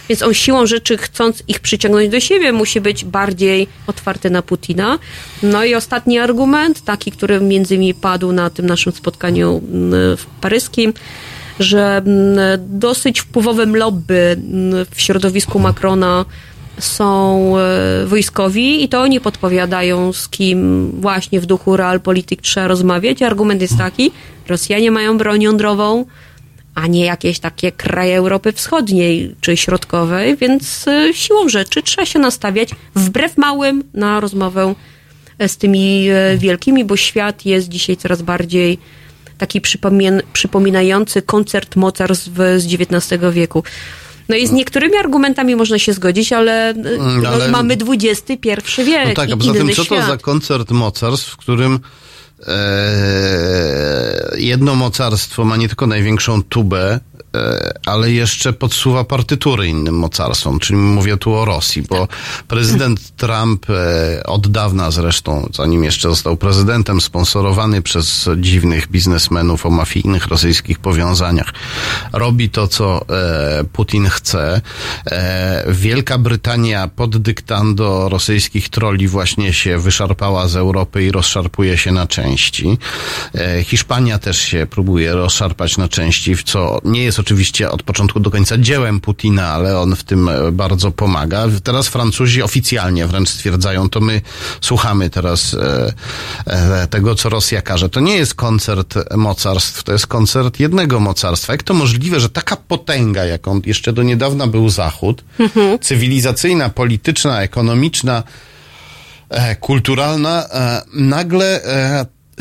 więc on siłą rzeczy, chcąc ich przyciągnąć do siebie, musi być bardziej otwarty na Putina. No i ostatni argument, taki, który między innymi padł na tym naszym spotkaniu mm, w paryskim, że mm, dosyć wpływowym lobby mm, w środowisku Macrona są e, wojskowi i to oni podpowiadają, z kim właśnie w duchu realpolitik trzeba rozmawiać. Argument jest taki, Rosjanie mają broń jądrową, a nie jakieś takie kraje Europy Wschodniej czy Środkowej, więc e, siłą rzeczy trzeba się nastawiać wbrew małym na rozmowę e, z tymi wielkimi, bo świat jest dzisiaj coraz bardziej taki przypomin- przypominający koncert mocarstw z XIX wieku. No i z niektórymi argumentami można się zgodzić, ale, e, no, ale- mamy XXI wiek No tak, a poza tym, co to świat. za koncert mocarstw, w którym e, jedno mocarstwo ma nie tylko największą tubę, ale jeszcze podsuwa partytury innym mocarstwom, czyli mówię tu o Rosji, bo prezydent Trump e, od dawna zresztą, zanim jeszcze został prezydentem, sponsorowany przez dziwnych biznesmenów o mafijnych rosyjskich powiązaniach, robi to, co e, Putin chce. E, Wielka Brytania pod dyktando rosyjskich troli właśnie się wyszarpała z Europy i rozszarpuje się na części. E, Hiszpania też się próbuje rozszarpać na części, w co nie jest oczywiście od początku do końca dziełem Putina, ale on w tym e, bardzo pomaga. Teraz Francuzi oficjalnie wręcz stwierdzają, to my słuchamy teraz e, e, tego, co Rosja każe. To nie jest koncert mocarstw, to jest koncert jednego mocarstwa. Jak to możliwe, że taka potęga, jaką jeszcze do niedawna był Zachód, cywilizacyjna, polityczna, ekonomiczna, kulturalna, nagle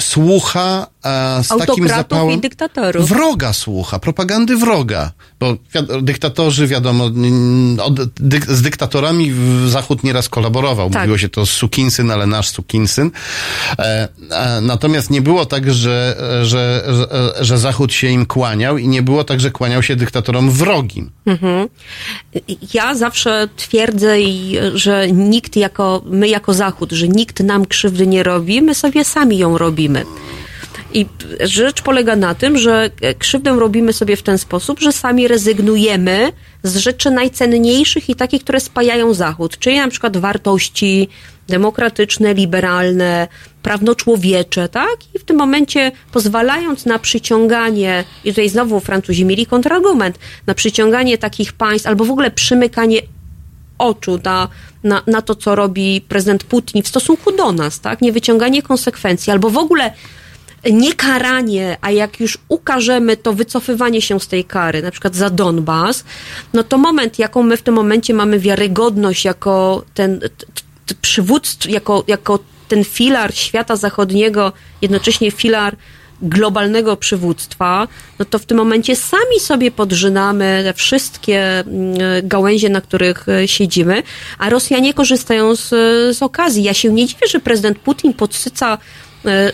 słucha e, z takim zapałem... i dyktatorów. Wroga słucha, propagandy wroga. Bo dyktatorzy, wiadomo, z dyktatorami Zachód nieraz kolaborował. Tak. Mówiło się to sukinsyn, ale nasz sukinsyn. E, natomiast nie było tak, że, że, że, Zachód się im kłaniał i nie było tak, że kłaniał się dyktatorom wrogim. Mhm. Ja zawsze twierdzę, że nikt jako, my jako Zachód, że nikt nam krzywdy nie robi, my sobie sami ją robimy. I rzecz polega na tym, że krzywdę robimy sobie w ten sposób, że sami rezygnujemy z rzeczy najcenniejszych i takich, które spajają Zachód, czyli na przykład wartości demokratyczne, liberalne, prawnoczłowiecze, tak? I w tym momencie pozwalając na przyciąganie, i tutaj znowu Francuzi mieli kontrargument, na przyciąganie takich państw, albo w ogóle przymykanie oczu na, na, na to, co robi prezydent Putin w stosunku do nas, tak? Nie wyciąganie konsekwencji, albo w ogóle niekaranie, a jak już ukażemy, to wycofywanie się z tej kary, na przykład za Donbas, no to moment, jaką my w tym momencie mamy wiarygodność jako ten przywódstwo, jako, jako ten filar świata zachodniego, jednocześnie filar globalnego przywództwa, no to w tym momencie sami sobie podrzynamy te wszystkie mm, gałęzie, na których e, siedzimy, a Rosjanie korzystają z, z okazji. Ja się nie dziwię, że prezydent Putin podsyca e,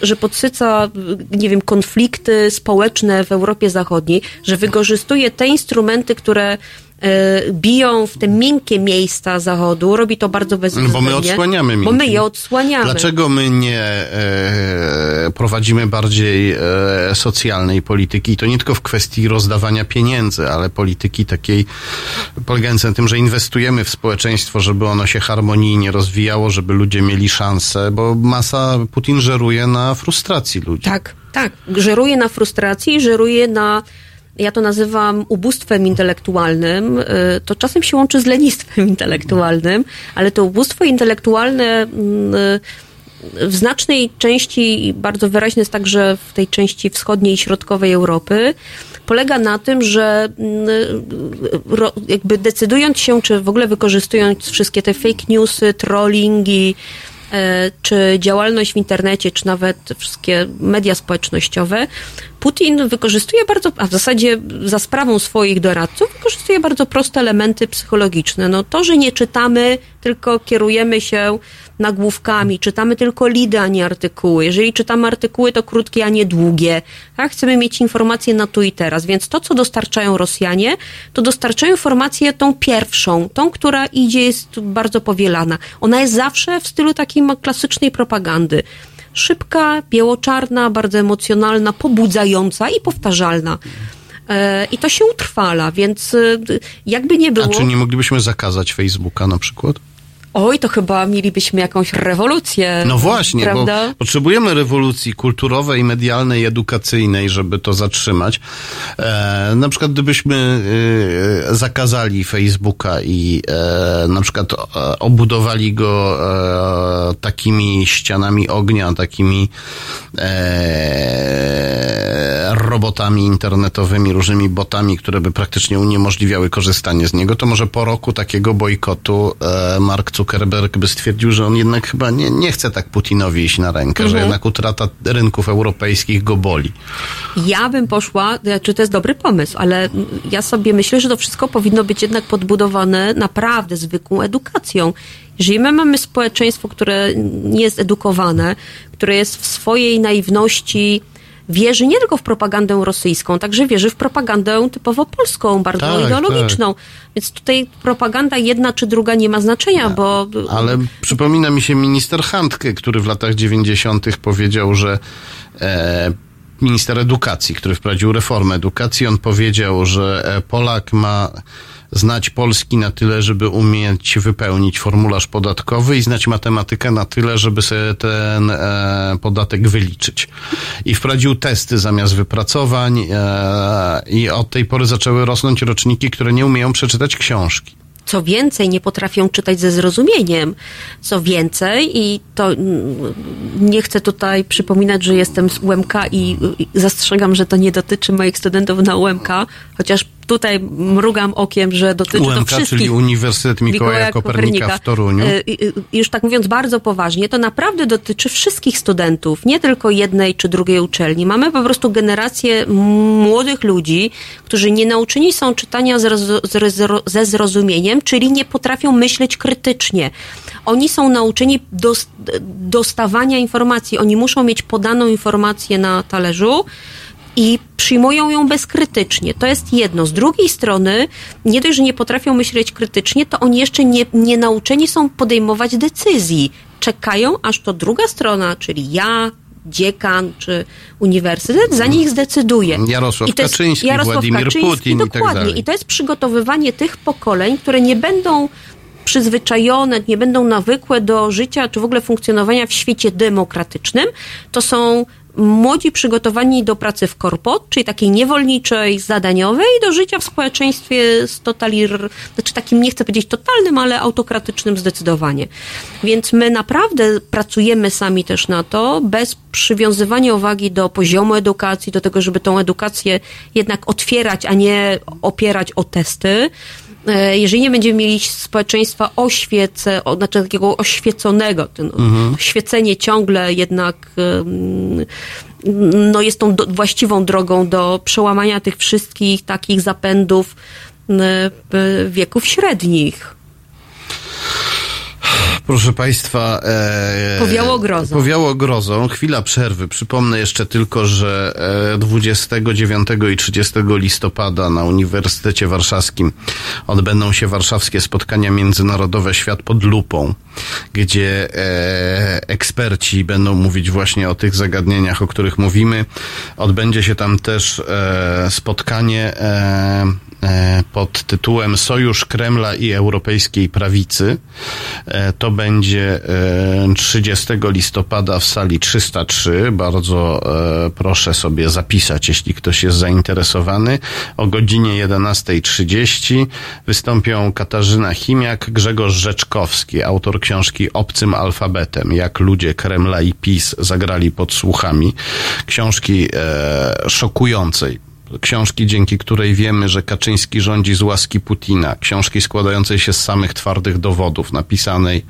że podsyca, nie wiem, konflikty społeczne w Europie Zachodniej, że wykorzystuje te instrumenty, które e, biją w te miękkie miejsca Zachodu, robi to bardzo bezwzględnie. Bo my odsłaniamy Bo my miękkie. je odsłaniamy. Dlaczego my nie e, prowadzimy bardziej e, socjalnej polityki? I to nie tylko w kwestii rozdawania pieniędzy, ale polityki takiej polegającej na tym, że inwestujemy w społeczeństwo, żeby ono się harmonijnie rozwijało, żeby ludzie mieli szansę, bo masa Putin żeruje na frustracji ludzi. Tak, tak. Żeruje na frustracji, żeruje na. Ja to nazywam ubóstwem intelektualnym. Y, To czasem się łączy z lenistwem intelektualnym, ale to ubóstwo intelektualne mm, y, w znacznej części, bardzo wyraźne jest także w tej części wschodniej i środkowej Europy, polega na tym, że mm, ro, jakby decydując się, czy w ogóle wykorzystując wszystkie te fake newsy, trollingi, czy działalność w internecie, czy nawet wszystkie media społecznościowe, Putin wykorzystuje bardzo, a w zasadzie za sprawą swoich doradców, wykorzystuje bardzo proste elementy psychologiczne. No to, że nie czytamy, tylko kierujemy się nagłówkami, czytamy tylko lidy, a nie artykuły. Jeżeli czytamy artykuły, to krótkie, a nie długie. Tak? Chcemy mieć informacje na tu i teraz, więc to, co dostarczają Rosjanie, to dostarczają informację tą pierwszą, tą, która idzie, jest bardzo powielana. Ona jest zawsze w stylu takiej klasycznej propagandy szybka, biało-czarna, bardzo emocjonalna, pobudzająca i powtarzalna. E, I to się utrwala, więc e, jakby nie było. A czy nie moglibyśmy zakazać Facebooka na przykład? Oj, to chyba mielibyśmy jakąś rewolucję. No właśnie, prawda? bo potrzebujemy rewolucji kulturowej, medialnej, edukacyjnej, żeby to zatrzymać. E, na przykład gdybyśmy e, zakazali Facebooka i e, na przykład e, obudowali go e, takimi ścianami ognia, takimi e, robotami internetowymi, różnymi botami, które by praktycznie uniemożliwiały korzystanie z niego, to może po roku takiego bojkotu Mark Zuckerberg by stwierdził, że on jednak chyba nie, nie chce tak Putinowi iść na rękę, że Mhm. jednak utrata rynków europejskich go boli. Ja bym poszła, czy to jest dobry pomysł, ale ja sobie myślę, że to wszystko powinno być jednak podbudowane naprawdę zwykłą edukacją. Jeżeli my mamy społeczeństwo, które nie jest edukowane, które jest w swojej naiwności wierzy nie tylko w propagandę rosyjską, także wierzy w propagandę typowo polską, bardzo Tak, ideologiczną. Więc tutaj propaganda jedna czy druga nie ma znaczenia, bo Ale przypomina mi się minister Handke, który w latach 90. powiedział, że e, minister edukacji, który wprowadził reformę edukacji, on powiedział, że e, Polak ma znać polski na tyle, żeby umieć wypełnić formularz podatkowy i znać matematykę na tyle, żeby sobie ten e, podatek wyliczyć. I wprowadził testy zamiast wypracowań e, i od tej pory zaczęły rosnąć roczniki, które nie umieją przeczytać książki. Co więcej, nie potrafią czytać ze zrozumieniem. Co więcej, i to nie chcę tutaj przypominać, że jestem z UMK i, i zastrzegam, że to nie dotyczy moich studentów na UMK, chociaż tutaj mrugam okiem, że dotyczy to UMK, wszystkich. czyli Uniwersytet Mikołaja Kopernika w Toruniu. Y, y, y, Już tak mówiąc bardzo poważnie, to naprawdę dotyczy wszystkich studentów, nie tylko jednej czy drugiej uczelni. Mamy po prostu generację młodych ludzi, którzy nie nauczeni są czytania ze zrozumieniem, czyli nie potrafią myśleć krytycznie. Oni są nauczeni dos- dostawania informacji. Oni muszą mieć podaną informację na talerzu i przyjmują ją bezkrytycznie. To jest jedno. Z drugiej strony, nie dość, że nie potrafią myśleć krytycznie, to oni jeszcze nie, nie nauczeni są podejmować decyzji. Czekają, aż to druga strona, czyli ja, dziekan czy uniwersytet za nich zdecyduje. Jarosław I to jest Kaczyński, Władimir Putin i tak dokładnie. I to jest przygotowywanie tych pokoleń, które nie będą przyzwyczajone, nie będą nawykłe do życia czy w ogóle funkcjonowania w świecie demokratycznym. To są młodzi przygotowani do pracy w korpo, czyli takiej niewolniczej, zadaniowej, do życia w społeczeństwie z totalir, znaczy takim, nie chcę powiedzieć totalnym, ale autokratycznym zdecydowanie. Więc my naprawdę pracujemy sami też na to, bez przywiązywania uwagi do poziomu edukacji, do tego, żeby tą edukację jednak otwierać, a nie opierać o testy. E, Jeżeli nie będziemy mieli społeczeństwa oświece, znaczy takiego oświeconego, ten Mhm. oświecenie ciągle jednak no jest tą do, właściwą drogą do przełamania tych wszystkich takich zapędów w wieków średnich. Proszę Państwa. E, Powiało grozą. Powiało grozą. Chwila przerwy. Przypomnę jeszcze tylko, że e, 29 i 30 listopada na Uniwersytecie Warszawskim odbędą się warszawskie spotkania międzynarodowe Świat pod lupą, gdzie e, eksperci będą mówić właśnie o tych zagadnieniach, o których mówimy. Odbędzie się tam też e, spotkanie e, e, pod tytułem Sojusz Kremla i Europejskiej Prawicy. E, To będzie e, 30 listopada w sali 303. Bardzo e, proszę sobie zapisać, jeśli ktoś jest zainteresowany. O godzinie 11.30 wystąpią Katarzyna Chimiak, Grzegorz Rzeczkowski, autor książki Obcym alfabetem, jak ludzie Kremla i PiS zagrali pod słuchami. Książki e, szokującej książki, dzięki której wiemy, że Kaczyński rządzi z łaski Putina. Książki składającej się z samych twardych dowodów, napisanej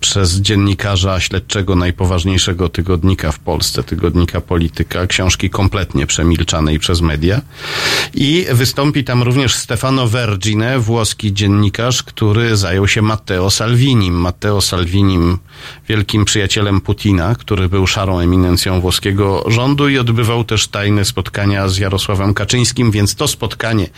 przez dziennikarza śledczego najpoważniejszego tygodnika w Polsce, tygodnika Polityka. Książki kompletnie przemilczanej przez media. I wystąpi tam również Stefano Vergine, włoski dziennikarz, który zajął się Matteo Salvinim. Matteo Salvinim, wielkim przyjacielem Putina, który był szarą eminencją włoskiego rządu i odbywał też tajne spotkania z Jarosławem Kaczyńskim, więc to spotkanie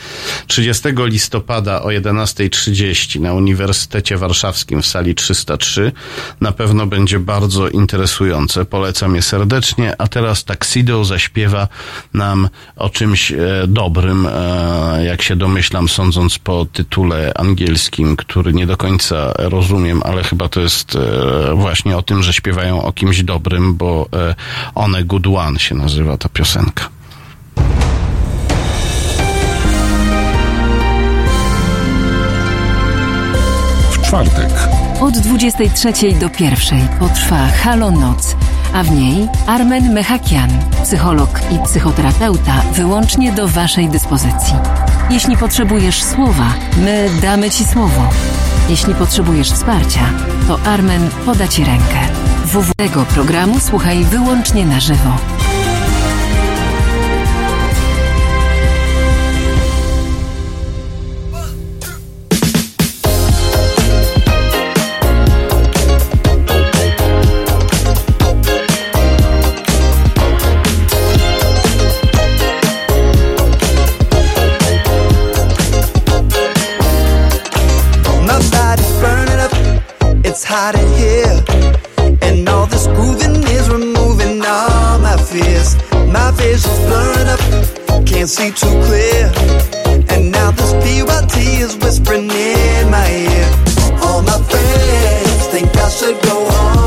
30 listopada o 11.30 na Uniwersytecie Warszawskim w sali 303 na pewno będzie bardzo interesujące. Polecam je serdecznie, a teraz Taxido zaśpiewa nam o czymś e, dobrym, e, jak się domyślam, sądząc po tytule angielskim, który nie do końca rozumiem, ale chyba to jest e, właśnie o tym, że śpiewają o kimś dobrym, bo One Good One się nazywa ta piosenka. Czwartek Od 23 do 1 potrwa Halo Noc, a w niej Armen Mechakian, psycholog i psychoterapeuta, wyłącznie do Waszej dyspozycji. Jeśli potrzebujesz słowa, my damy Ci słowo. Jeśli potrzebujesz wsparcia, to Armen poda Ci rękę. WW tego programu słuchaj wyłącznie na żywo. Vision's blurring up, can't see too clear. And now this PYT is whispering in my ear. All my friends think I should go home.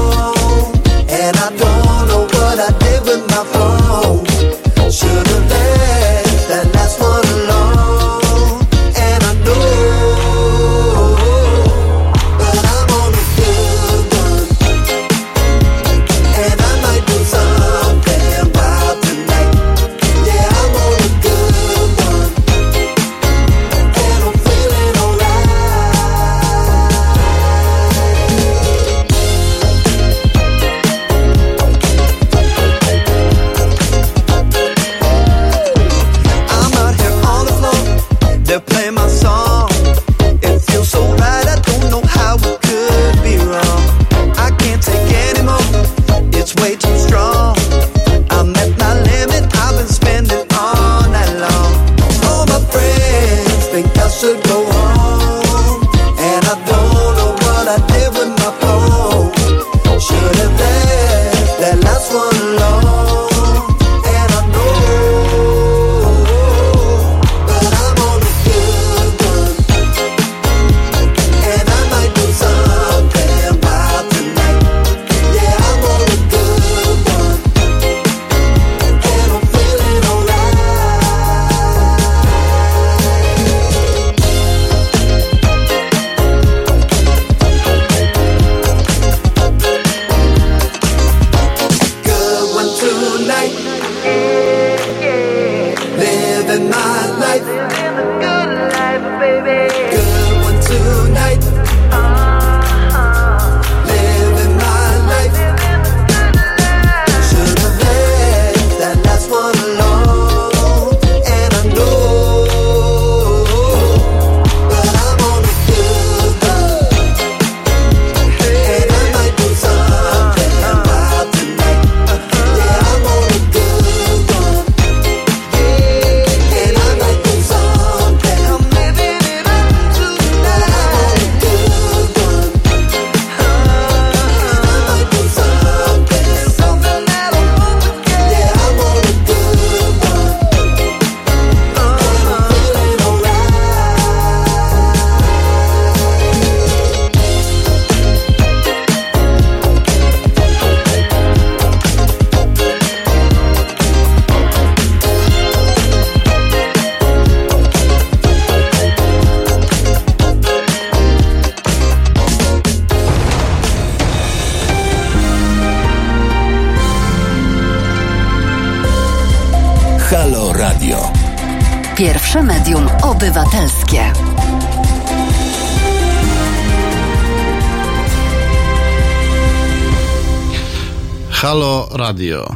Radio.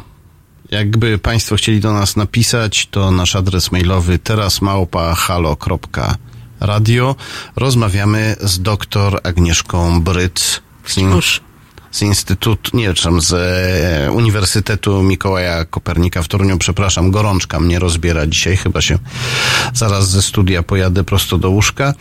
Jakby Państwo chcieli do nas napisać, to nasz adres mailowy teraz małpa halo.radio. Rozmawiamy z doktor Agnieszką Bryc z, in, z Instytutu, nie, czym z e, Uniwersytetu Mikołaja Kopernika w Toruniu. Przepraszam, gorączka mnie rozbiera dzisiaj, chyba się zaraz ze studia pojadę prosto do łóżka.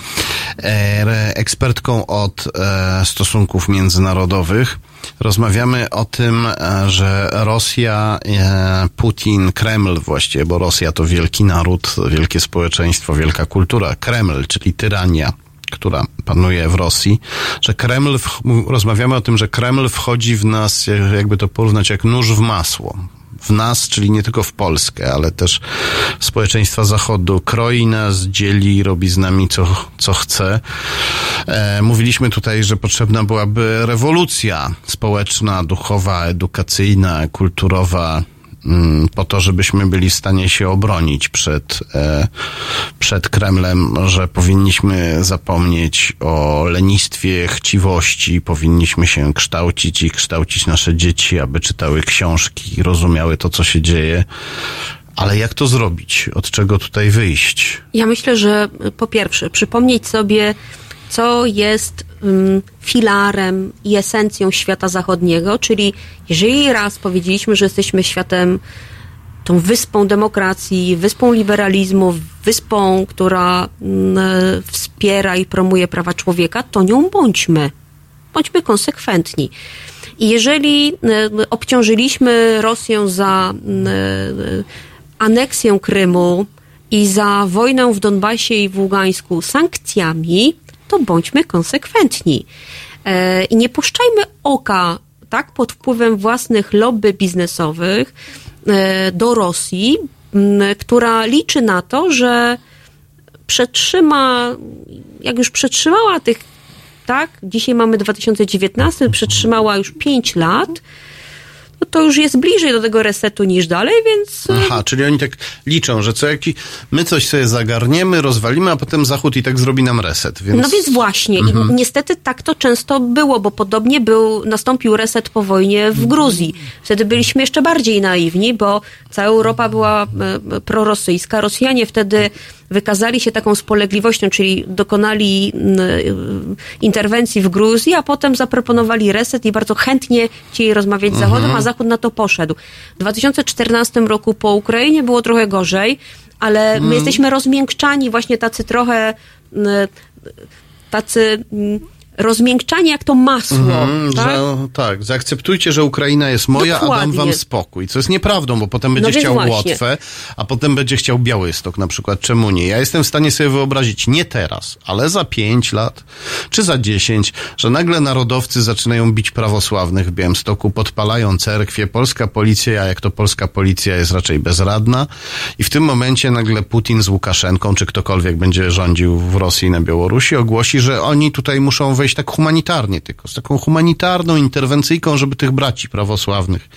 E, ekspertką od e, stosunków międzynarodowych. Rozmawiamy o tym, e, że Rosja, e, Putin, Kreml właściwie, bo Rosja to wielki naród, wielkie społeczeństwo, wielka kultura. Kreml, czyli tyrania, która panuje w Rosji, że Kreml, rozmawiamy o tym, że Kreml wchodzi w nas, jakby to porównać, jak nóż w masło. W nas, czyli nie tylko w Polskę, ale też społeczeństwa Zachodu. Kroi nas, dzieli, robi z nami co, co chce. E, mówiliśmy tutaj, że potrzebna byłaby rewolucja społeczna, duchowa, edukacyjna, kulturowa, po to, żebyśmy byli w stanie się obronić przed, e, przed Kremlem, że powinniśmy zapomnieć o lenistwie, chciwości, powinniśmy się kształcić i kształcić nasze dzieci, aby czytały książki rozumiały to, co się dzieje. Ale jak to zrobić? Od czego tutaj wyjść? Ja myślę, że po pierwsze, przypomnieć sobie, co jest filarem i esencją świata zachodniego, czyli jeżeli raz powiedzieliśmy, że jesteśmy światem, tą wyspą demokracji, wyspą liberalizmu, wyspą, która ym, wspiera i promuje prawa człowieka, to nią bądźmy. Bądźmy konsekwentni. I jeżeli y, obciążyliśmy Rosję za aneksję Krymu i za wojnę w Donbasie i w Ługańsku sankcjami, to bądźmy konsekwentni. E, I nie puszczajmy oka, tak, pod wpływem własnych lobby biznesowych e, do Rosji, która liczy na to, że przetrzyma, jak już przetrzymała tych, tak, dzisiaj mamy 2019, przetrzymała już 5 lat, to już jest bliżej do tego resetu niż dalej, więc... e, Aha, czyli oni tak liczą, że co jaki, my coś sobie zagarniemy, rozwalimy, a potem Zachód i tak zrobi nam reset, więc... No więc właśnie. Mhm. I niestety tak to często było, bo podobnie był, nastąpił reset po wojnie w Gruzji. Wtedy byliśmy jeszcze bardziej naiwni, bo cała Europa była e, prorosyjska. Rosjanie wtedy wykazali się taką spolegliwością, czyli dokonali m, e, interwencji w Gruzji, a potem zaproponowali reset i bardzo chętnie chcieli rozmawiać z Mhm. Zachodem, a Zachód na to poszedł. W 2014 roku po Ukrainie było trochę gorzej, ale my Mhm. jesteśmy rozmiękczani, właśnie tacy trochę m, tacy mm, rozmiękczani jak to masło. Mhm, tak? że, tak, zaakceptujcie, że Ukraina jest moja, a dam Dokładnie. wam spokój. Co jest nieprawdą, bo potem będzie No chciał właśnie. Łotwę, a potem będzie chciał Białystok na przykład. Czemu nie? Ja jestem w stanie sobie wyobrazić, nie teraz, ale za pięć lat, czy za dziesięć, że nagle narodowcy zaczynają bić prawosławnych w Białymstoku, podpalają cerkwie, polska policja, jak to polska policja jest raczej bezradna i w tym momencie nagle Putin z Łukaszenką, czy ktokolwiek będzie rządził w Rosji na Białorusi, ogłosi, że oni tutaj muszą wejść wejść tak humanitarnie tylko, z taką humanitarną interwencyjką, żeby tych braci prawosławnych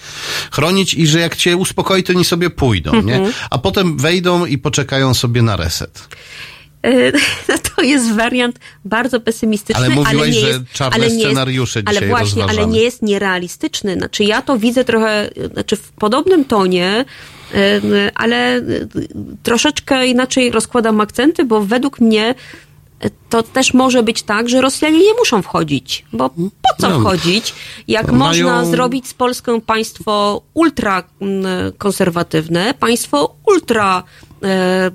chronić i że jak cię uspokoi, to oni sobie pójdą, nie? Mhm. A potem wejdą i poczekają sobie na reset. E, No to jest wariant bardzo pesymistyczny, Ale mówiłeś, nie że jest, czarne ale nie scenariusze jest, Ale właśnie, ale rozważamy. nie jest nierealistyczny. Znaczy ja to widzę trochę, znaczy w podobnym tonie, ale e, troszeczkę inaczej rozkładam akcenty, bo według mnie to też może być tak, że Rosjanie nie muszą wchodzić, bo po co No. wchodzić, jak Mają- można zrobić z Polską państwo ultra mm, państwo ultra e,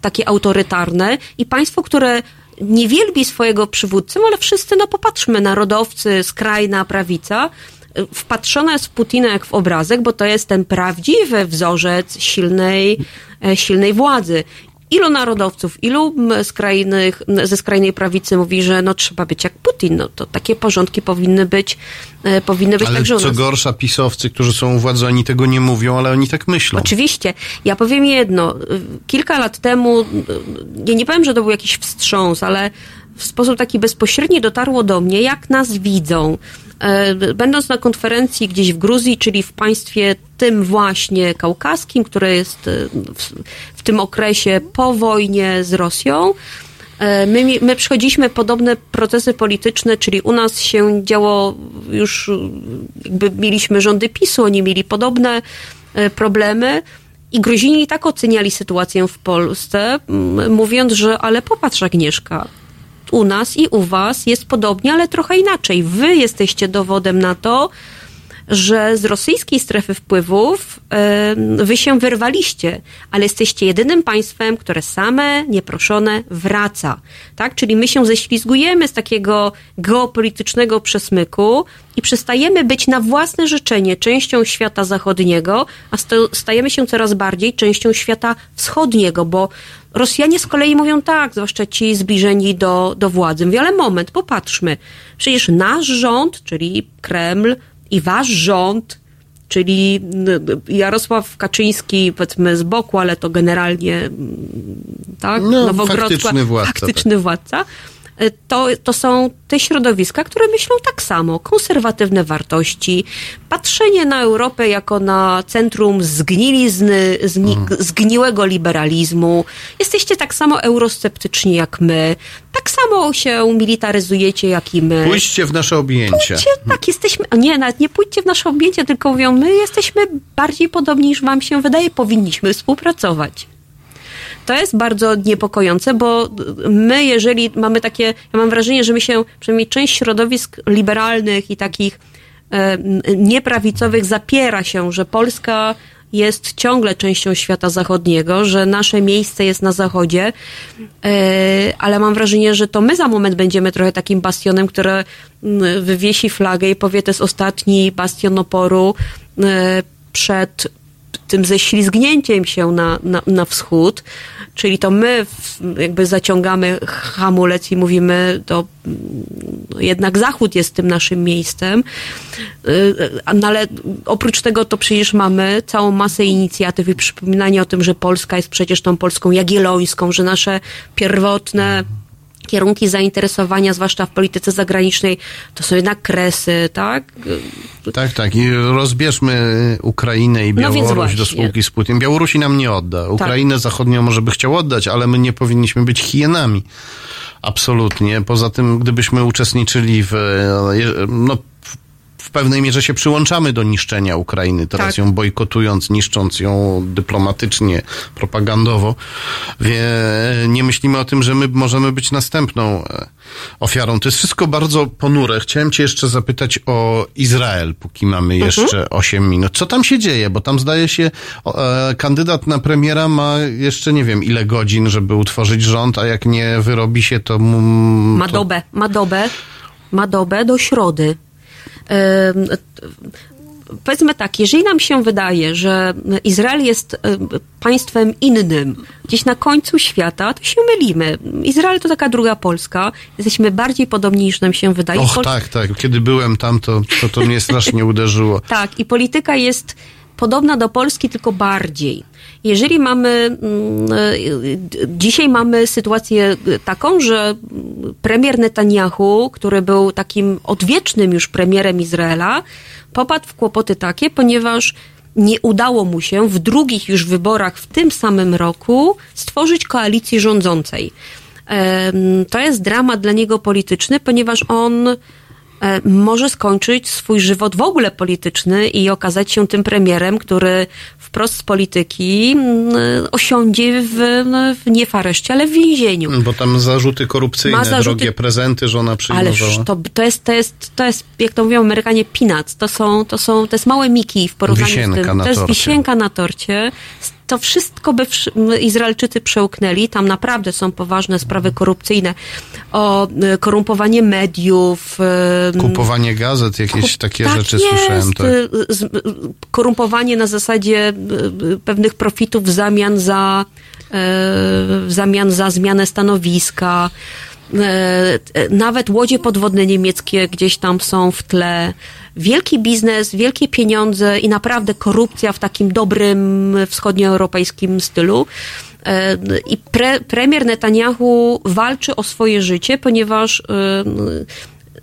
takie autorytarne i państwo, które nie wielbi swojego przywódcę, ale wszyscy, no popatrzmy, narodowcy, skrajna prawica, e, wpatrzona jest w Putina jak w obrazek, bo to jest ten prawdziwy wzorzec silnej, e, silnej władzy. Ilu narodowców, ilu skrajnych, ze skrajnej prawicy mówi, że no trzeba być jak Putin, no to takie porządki powinny być, e, powinny być Ale także co gorsza, pisowcy, którzy są u władzy, oni tego nie mówią, ale oni tak myślą. Oczywiście. Ja powiem jedno. Y, Kilka lat temu, y, ja nie powiem, że to był jakiś wstrząs, ale w sposób taki bezpośredni dotarło do mnie, jak nas widzą. E, Będąc na konferencji gdzieś w Gruzji, czyli w państwie tym właśnie kaukaskim, które jest e, w, w tym okresie po wojnie z Rosją, E, My, my przechodziliśmy podobne procesy polityczne, czyli u nas się działo już, jakby mieliśmy rządy PiSu, oni mieli podobne problemy. I Gruzini i tak oceniali sytuację w Polsce, mówiąc, że ale popatrz Agnieszka, u nas i u was jest podobnie, ale trochę inaczej. Wy jesteście dowodem na to, że z rosyjskiej strefy wpływów wy się wyrwaliście, ale jesteście jedynym państwem, które same, nieproszone wraca. Tak? Czyli my się ześlizgujemy z takiego geopolitycznego przesmyku i przestajemy być na własne życzenie częścią świata zachodniego, a sta- stajemy się coraz bardziej częścią świata wschodniego, bo Rosjanie z kolei mówią tak, zwłaszcza ci zbliżeni do, do władzy. Mówię, ale moment, popatrzmy. Przecież nasz rząd, czyli Kreml i wasz rząd, czyli n- Jarosław Kaczyński, powiedzmy z boku, ale to generalnie mm, tak, No, Nowogrodzka- faktyczny władca, faktyczny władca. Y, To, to są te środowiska, które myślą tak samo. Konserwatywne wartości, patrzenie na Europę jako na centrum zgnilizny, Mhm. zgniłego liberalizmu. Jesteście tak samo eurosceptyczni jak my. Tak samo się militaryzujecie jak i my. Pójdźcie w nasze objęcie. Pójdźcie, tak, jesteśmy, nie, nawet nie pójdźcie w nasze objęcie, tylko mówią, my jesteśmy bardziej podobni niż wam się wydaje, powinniśmy współpracować. To jest bardzo niepokojące, bo my, jeżeli mamy takie, ja mam wrażenie, że my się, przynajmniej część środowisk liberalnych i takich e, nieprawicowych zapiera się, że Polska jest ciągle częścią świata zachodniego, że nasze miejsce jest na zachodzie, e, ale mam wrażenie, że to my za moment będziemy trochę takim bastionem, które mm, wywiesi flagę i powie, to jest ostatni bastion oporu e, przed tym ześlizgnięciem się na, na, na wschód, czyli to my jakby zaciągamy hamulec i mówimy, to no jednak zachód jest tym naszym miejscem, Y, no ale oprócz tego to przecież mamy całą masę inicjatyw i przypominanie o tym, że Polska jest przecież tą Polską jagiellońską, że nasze pierwotne kierunki zainteresowania, zwłaszcza w polityce zagranicznej, to są jednak kresy, tak? Tak, tak. I rozbierzmy Ukrainę i No Białoruś do właśnie. spółki z Putinem. Białorusi nam nie odda. Ukrainę zachodnią może by chciał oddać, ale my nie powinniśmy być hienami. Absolutnie. Poza tym, gdybyśmy uczestniczyli w, e, no, w- pewnej mierze się przyłączamy do niszczenia Ukrainy, teraz Tak. ją bojkotując, niszcząc ją dyplomatycznie, propagandowo. Wie, nie myślimy o tym, że my możemy być następną e, ofiarą. To jest wszystko bardzo ponure. Chciałem cię jeszcze zapytać o Izrael, póki mamy Mhm. jeszcze 8 minut. Co tam się dzieje? Bo tam zdaje się, e, kandydat na premiera ma jeszcze nie wiem ile godzin, żeby utworzyć rząd, a jak nie wyrobi się, to mu... Ma to... dobę, ma dobę, ma dobę do środy. Powiedzmy tak, jeżeli nam się wydaje, że Izrael jest państwem innym, gdzieś na końcu świata, to się mylimy. Izrael to taka druga Polska. Jesteśmy bardziej podobni niż nam się wydaje. Och, Pol- tak, tak. Kiedy byłem tam, to, to, to mnie strasznie uderzyło. Tak, i polityka jest podobna do Polski, tylko bardziej. Jeżeli mamy, mm, y, dzisiaj mamy sytuację taką, że premier Netanyahu, który był takim odwiecznym już premierem Izraela, popadł w kłopoty takie, ponieważ nie udało mu się w drugich już wyborach w tym samym roku stworzyć koalicji rządzącej. To jest dramat dla niego polityczny, ponieważ on e, może skończyć swój żywot w ogóle polityczny i okazać się tym premierem, który wprost z polityki mm, osiądzie w, no, w nie w areszcie, ale w więzieniu. Bo tam zarzuty korupcyjne, Ma zarzuty- drogie prezenty żona Ale przyjmowała. to, to, jest, to, jest, to jest, jak to mówią Amerykanie, peanuts. To są, to są, to jest małe miki w porównaniu Wisienka z tym. to jest torcie. wisienka na torcie. To wszystko by Izraelczycy przełknęli. Tam naprawdę są poważne sprawy korupcyjne. O e, korumpowanie mediów. e, Kupowanie gazet, jakieś takie tak rzeczy jest, słyszałem. Tak. y, Korumpowanie na zasadzie pewnych profitów w zamian za, e, w zamian za zmianę stanowiska. E, e, Nawet łodzie podwodne niemieckie gdzieś tam są w tle. Wielki biznes, wielkie pieniądze i naprawdę korupcja w takim dobrym wschodnioeuropejskim stylu. E, I pre, premier Netanyahu walczy o swoje życie, ponieważ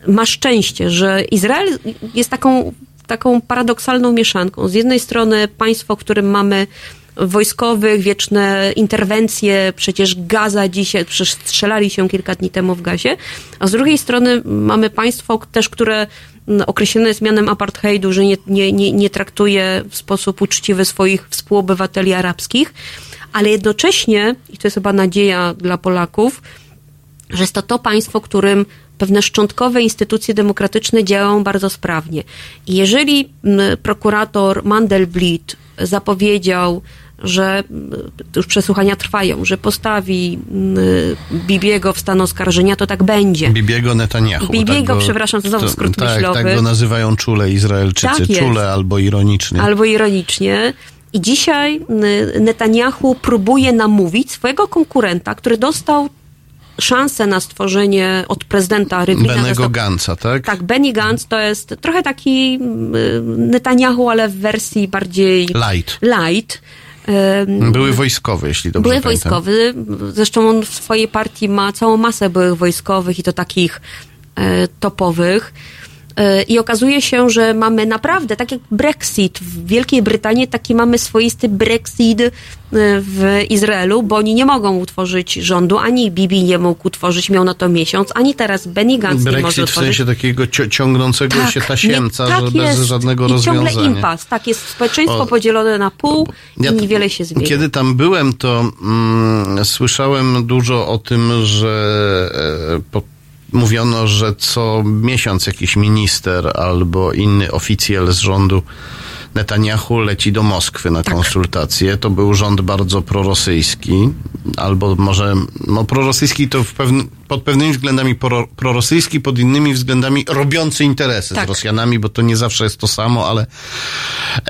ma szczęście, że Izrael jest taką, taką paradoksalną mieszanką. Z jednej strony państwo, w którym mamy wojskowych, wieczne interwencje, przecież Gaza dzisiaj, przecież strzelali się kilka dni temu w Gazie, a z drugiej strony mamy państwo też, które mm, określone jest mianem apartheidu, że nie, nie, nie, nie traktuje w sposób uczciwy swoich współobywateli arabskich, ale jednocześnie, i to jest chyba nadzieja dla Polaków, że jest to to państwo, którym pewne szczątkowe instytucje demokratyczne działają bardzo sprawnie. I jeżeli m, prokurator Mandelblit zapowiedział, że to już przesłuchania trwają, że postawi m, Bibiego w stan oskarżenia, to tak będzie. Bibiego Netanyahu. Bibiego, go- przepraszam, to znowu skrót tak, myślowy. Tak go nazywają czule Izraelczycy. Tak czule albo ironicznie. Albo ironicznie. I dzisiaj y, Netanyahu próbuje namówić swojego konkurenta, który dostał szansę na stworzenie od prezydenta Rywlina. Benego Gansa, tak? Tak, Benny Gantz to jest trochę taki y, Netanyahu, ale w wersji bardziej Light. light. Były wojskowe, jeśli dobrze były pamiętam. wojskowy. Zresztą on w swojej partii ma całą masę byłych wojskowych i to takich e, topowych. E, I okazuje się, że mamy naprawdę, tak jak Brexit w Wielkiej Brytanii, taki mamy swoisty Brexit e, w Izraelu, bo oni nie mogą utworzyć rządu, ani Bibi nie mógł utworzyć, miał na to miesiąc, ani teraz Benny Gantz nie może Brexit w utworzyć. sensie takiego ciągnącego się tasiemca, nie, tak że bez jest. żadnego I rozwiązania. ciągle impas. Tak, jest społeczeństwo O. podzielone na pół Ja i niewiele się zmieni. Kiedy tam byłem, to mm, słyszałem dużo o tym, że e, po, mówiono, że co miesiąc jakiś minister albo inny oficjel z rządu Netanyahu leci do Moskwy na Tak. konsultacje. To był rząd bardzo prorosyjski, albo może no, prorosyjski to pod pewnymi względami pro, prorosyjski, pod innymi względami robiący interesy Tak. z Rosjanami, bo to nie zawsze jest to samo, ale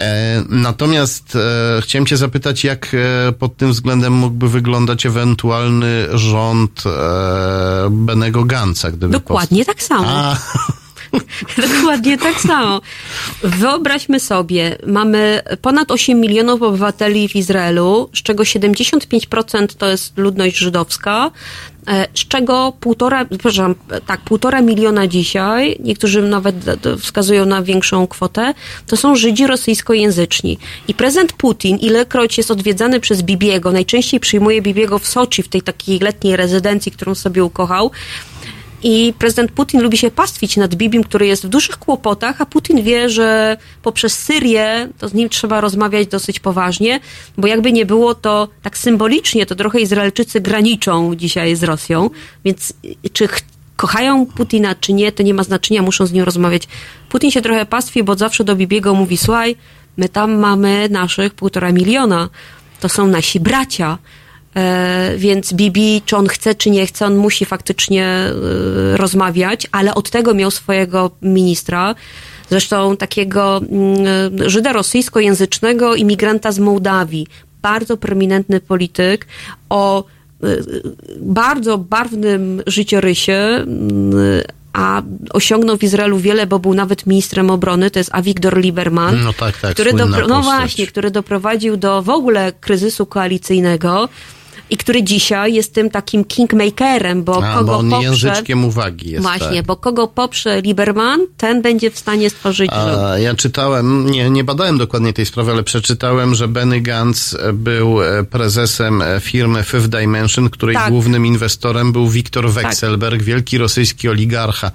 e, natomiast e, chciałem cię zapytać, jak e, pod tym względem mógłby wyglądać ewentualny rząd e, Benego Ganca, gdyby Dokładnie tak samo. A, Dokładnie tak samo. Wyobraźmy sobie, mamy ponad 8 milionów obywateli w Izraelu, z czego 75% to jest ludność żydowska, e, z czego półtora, przepraszam, tak, półtora miliona dzisiaj, niektórzy nawet wskazują na większą kwotę, to są Żydzi rosyjskojęzyczni. I prezydent Putin, ilekroć jest odwiedzany przez Bibiego, najczęściej przyjmuje Bibiego w Soczi, w tej takiej letniej rezydencji, którą sobie ukochał, i prezydent Putin lubi się pastwić nad Bibim, który jest w dużych kłopotach, a Putin wie, że poprzez Syrię to z nim trzeba rozmawiać dosyć poważnie, bo jakby nie było, to tak symbolicznie to trochę Izraelczycy graniczą dzisiaj z Rosją, więc czy ch- kochają Putina, czy nie, to nie ma znaczenia, muszą z nim rozmawiać. Putin się trochę pastwi, bo zawsze do Bibiego mówi, słuchaj, my tam mamy naszych półtora miliona, to są nasi bracia, więc Bibi, czy on chce, czy nie chce, on musi faktycznie e, rozmawiać, ale od tego miał swojego ministra, zresztą takiego mm, Żyda rosyjskojęzycznego imigranta z Mołdawii, bardzo prominentny polityk o e, bardzo barwnym życiorysie, mm, a osiągnął w Izraelu wiele, bo był nawet ministrem obrony, to jest Avigdor Lieberman, No tak, tak, który dopro- no właśnie, który doprowadził do w ogóle kryzysu koalicyjnego i który dzisiaj jest tym takim kingmakerem, bo A, kogo bo on poprze... języczkiem uwagi jest. Właśnie, tak. bo kogo poprze Lieberman, ten będzie w stanie stworzyć. A ja czytałem, nie, nie badałem dokładnie tej sprawy, ale przeczytałem, że Benny Gantz był e, prezesem e, firmy Fifth Dimension, której Tak. głównym inwestorem był Viktor Wexelberg, wielki rosyjski oligarcha.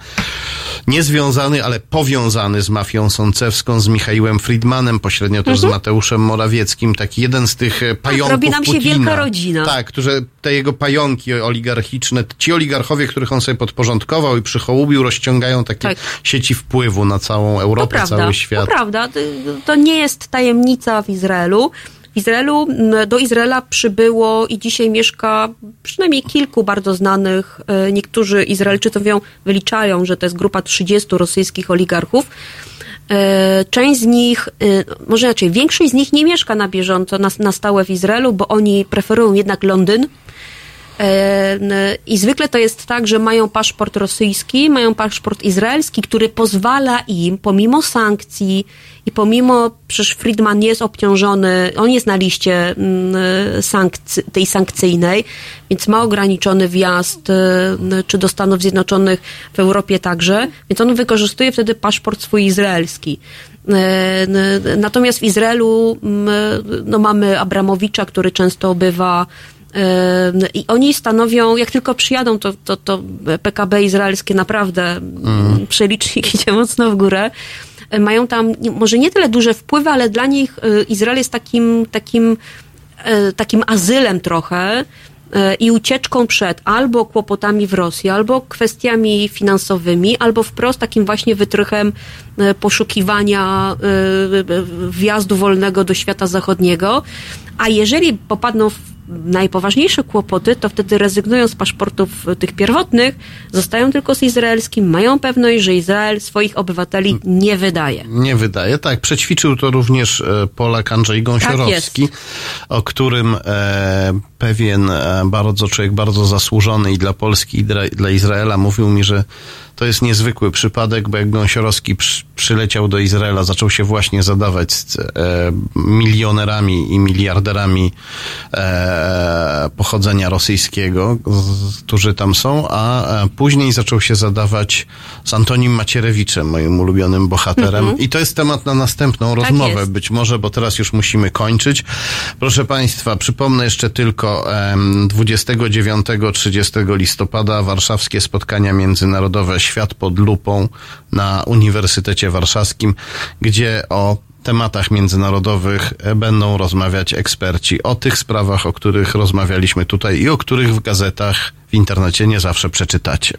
Niezwiązany, ale powiązany z mafią sącewską, z Michałem Friedmanem, pośrednio też z Mateuszem Morawieckim. Taki jeden z tych e, pająków robi nam się Putina. wielka rodzina. Tak, którzy te jego pająki oligarchiczne, ci oligarchowie, których on sobie podporządkował i przychołubił, rozciągają takie Tak. sieci wpływu na całą To Europę, prawda, cały świat. to prawda. To- To nie jest tajemnica w Izraelu. W Izraelu, do Izraela przybyło i dzisiaj mieszka przynajmniej kilku bardzo znanych, e, niektórzy Izraelczycy mówią, wyliczają, że to jest grupa 30 rosyjskich oligarchów. E, Część z nich, e, może raczej większość z nich nie mieszka na bieżąco, na, na stałe w Izraelu, bo oni preferują jednak Londyn. E, I zwykle to jest tak, że mają paszport rosyjski, mają paszport izraelski, który pozwala im, pomimo sankcji i pomimo, przecież Friedman jest obciążony, on jest na liście mm, sankcy, tej sankcyjnej, więc ma ograniczony wjazd e, czy do Stanów Zjednoczonych w Europie także, więc on wykorzystuje wtedy paszport swój izraelski. E, Natomiast w Izraelu no, mamy Abramowicza, który często bywa I oni stanowią, jak tylko przyjadą, to, to, to PKB izraelskie naprawdę mm. przelicznik idzie mocno w górę. Y, Mają tam może nie tyle duże wpływy, ale dla nich y, Izrael jest takim, takim, y, takim azylem trochę i ucieczką przed albo kłopotami w Rosji, albo kwestiami finansowymi, albo wprost takim właśnie wytrychem poszukiwania wjazdu wolnego do świata zachodniego. A jeżeli popadną w najpoważniejsze kłopoty, to wtedy rezygnują z paszportów tych pierwotnych, zostają tylko z izraelskim, mają pewność, że Izrael swoich obywateli nie wydaje. Nie wydaje. Tak, przećwiczył to również e, Polak Andrzej Gąsiorowski, o którym e, pewien e, bardzo człowiek bardzo zasłużony i dla Polski, i dla Izraela mówił mi, że to jest niezwykły przypadek, bo jak Gąsiorowski przy, przyleciał do Izraela, zaczął się właśnie zadawać z e, milionerami i miliarderami e, pochodzenia rosyjskiego, którzy tam są, a e, później zaczął się zadawać z Antonim Macierewiczem, moim ulubionym bohaterem. Mhm. I to jest temat na następną Tak rozmowę, jest. być może, bo teraz już musimy kończyć. Proszę Państwa, przypomnę jeszcze tylko em, 29-30 listopada warszawskie spotkania międzynarodowe Świat pod lupą na Uniwersytecie Warszawskim, gdzie o tematach międzynarodowych będą rozmawiać eksperci o tych sprawach, o których rozmawialiśmy tutaj i o których w gazetach, w internecie nie zawsze przeczytacie.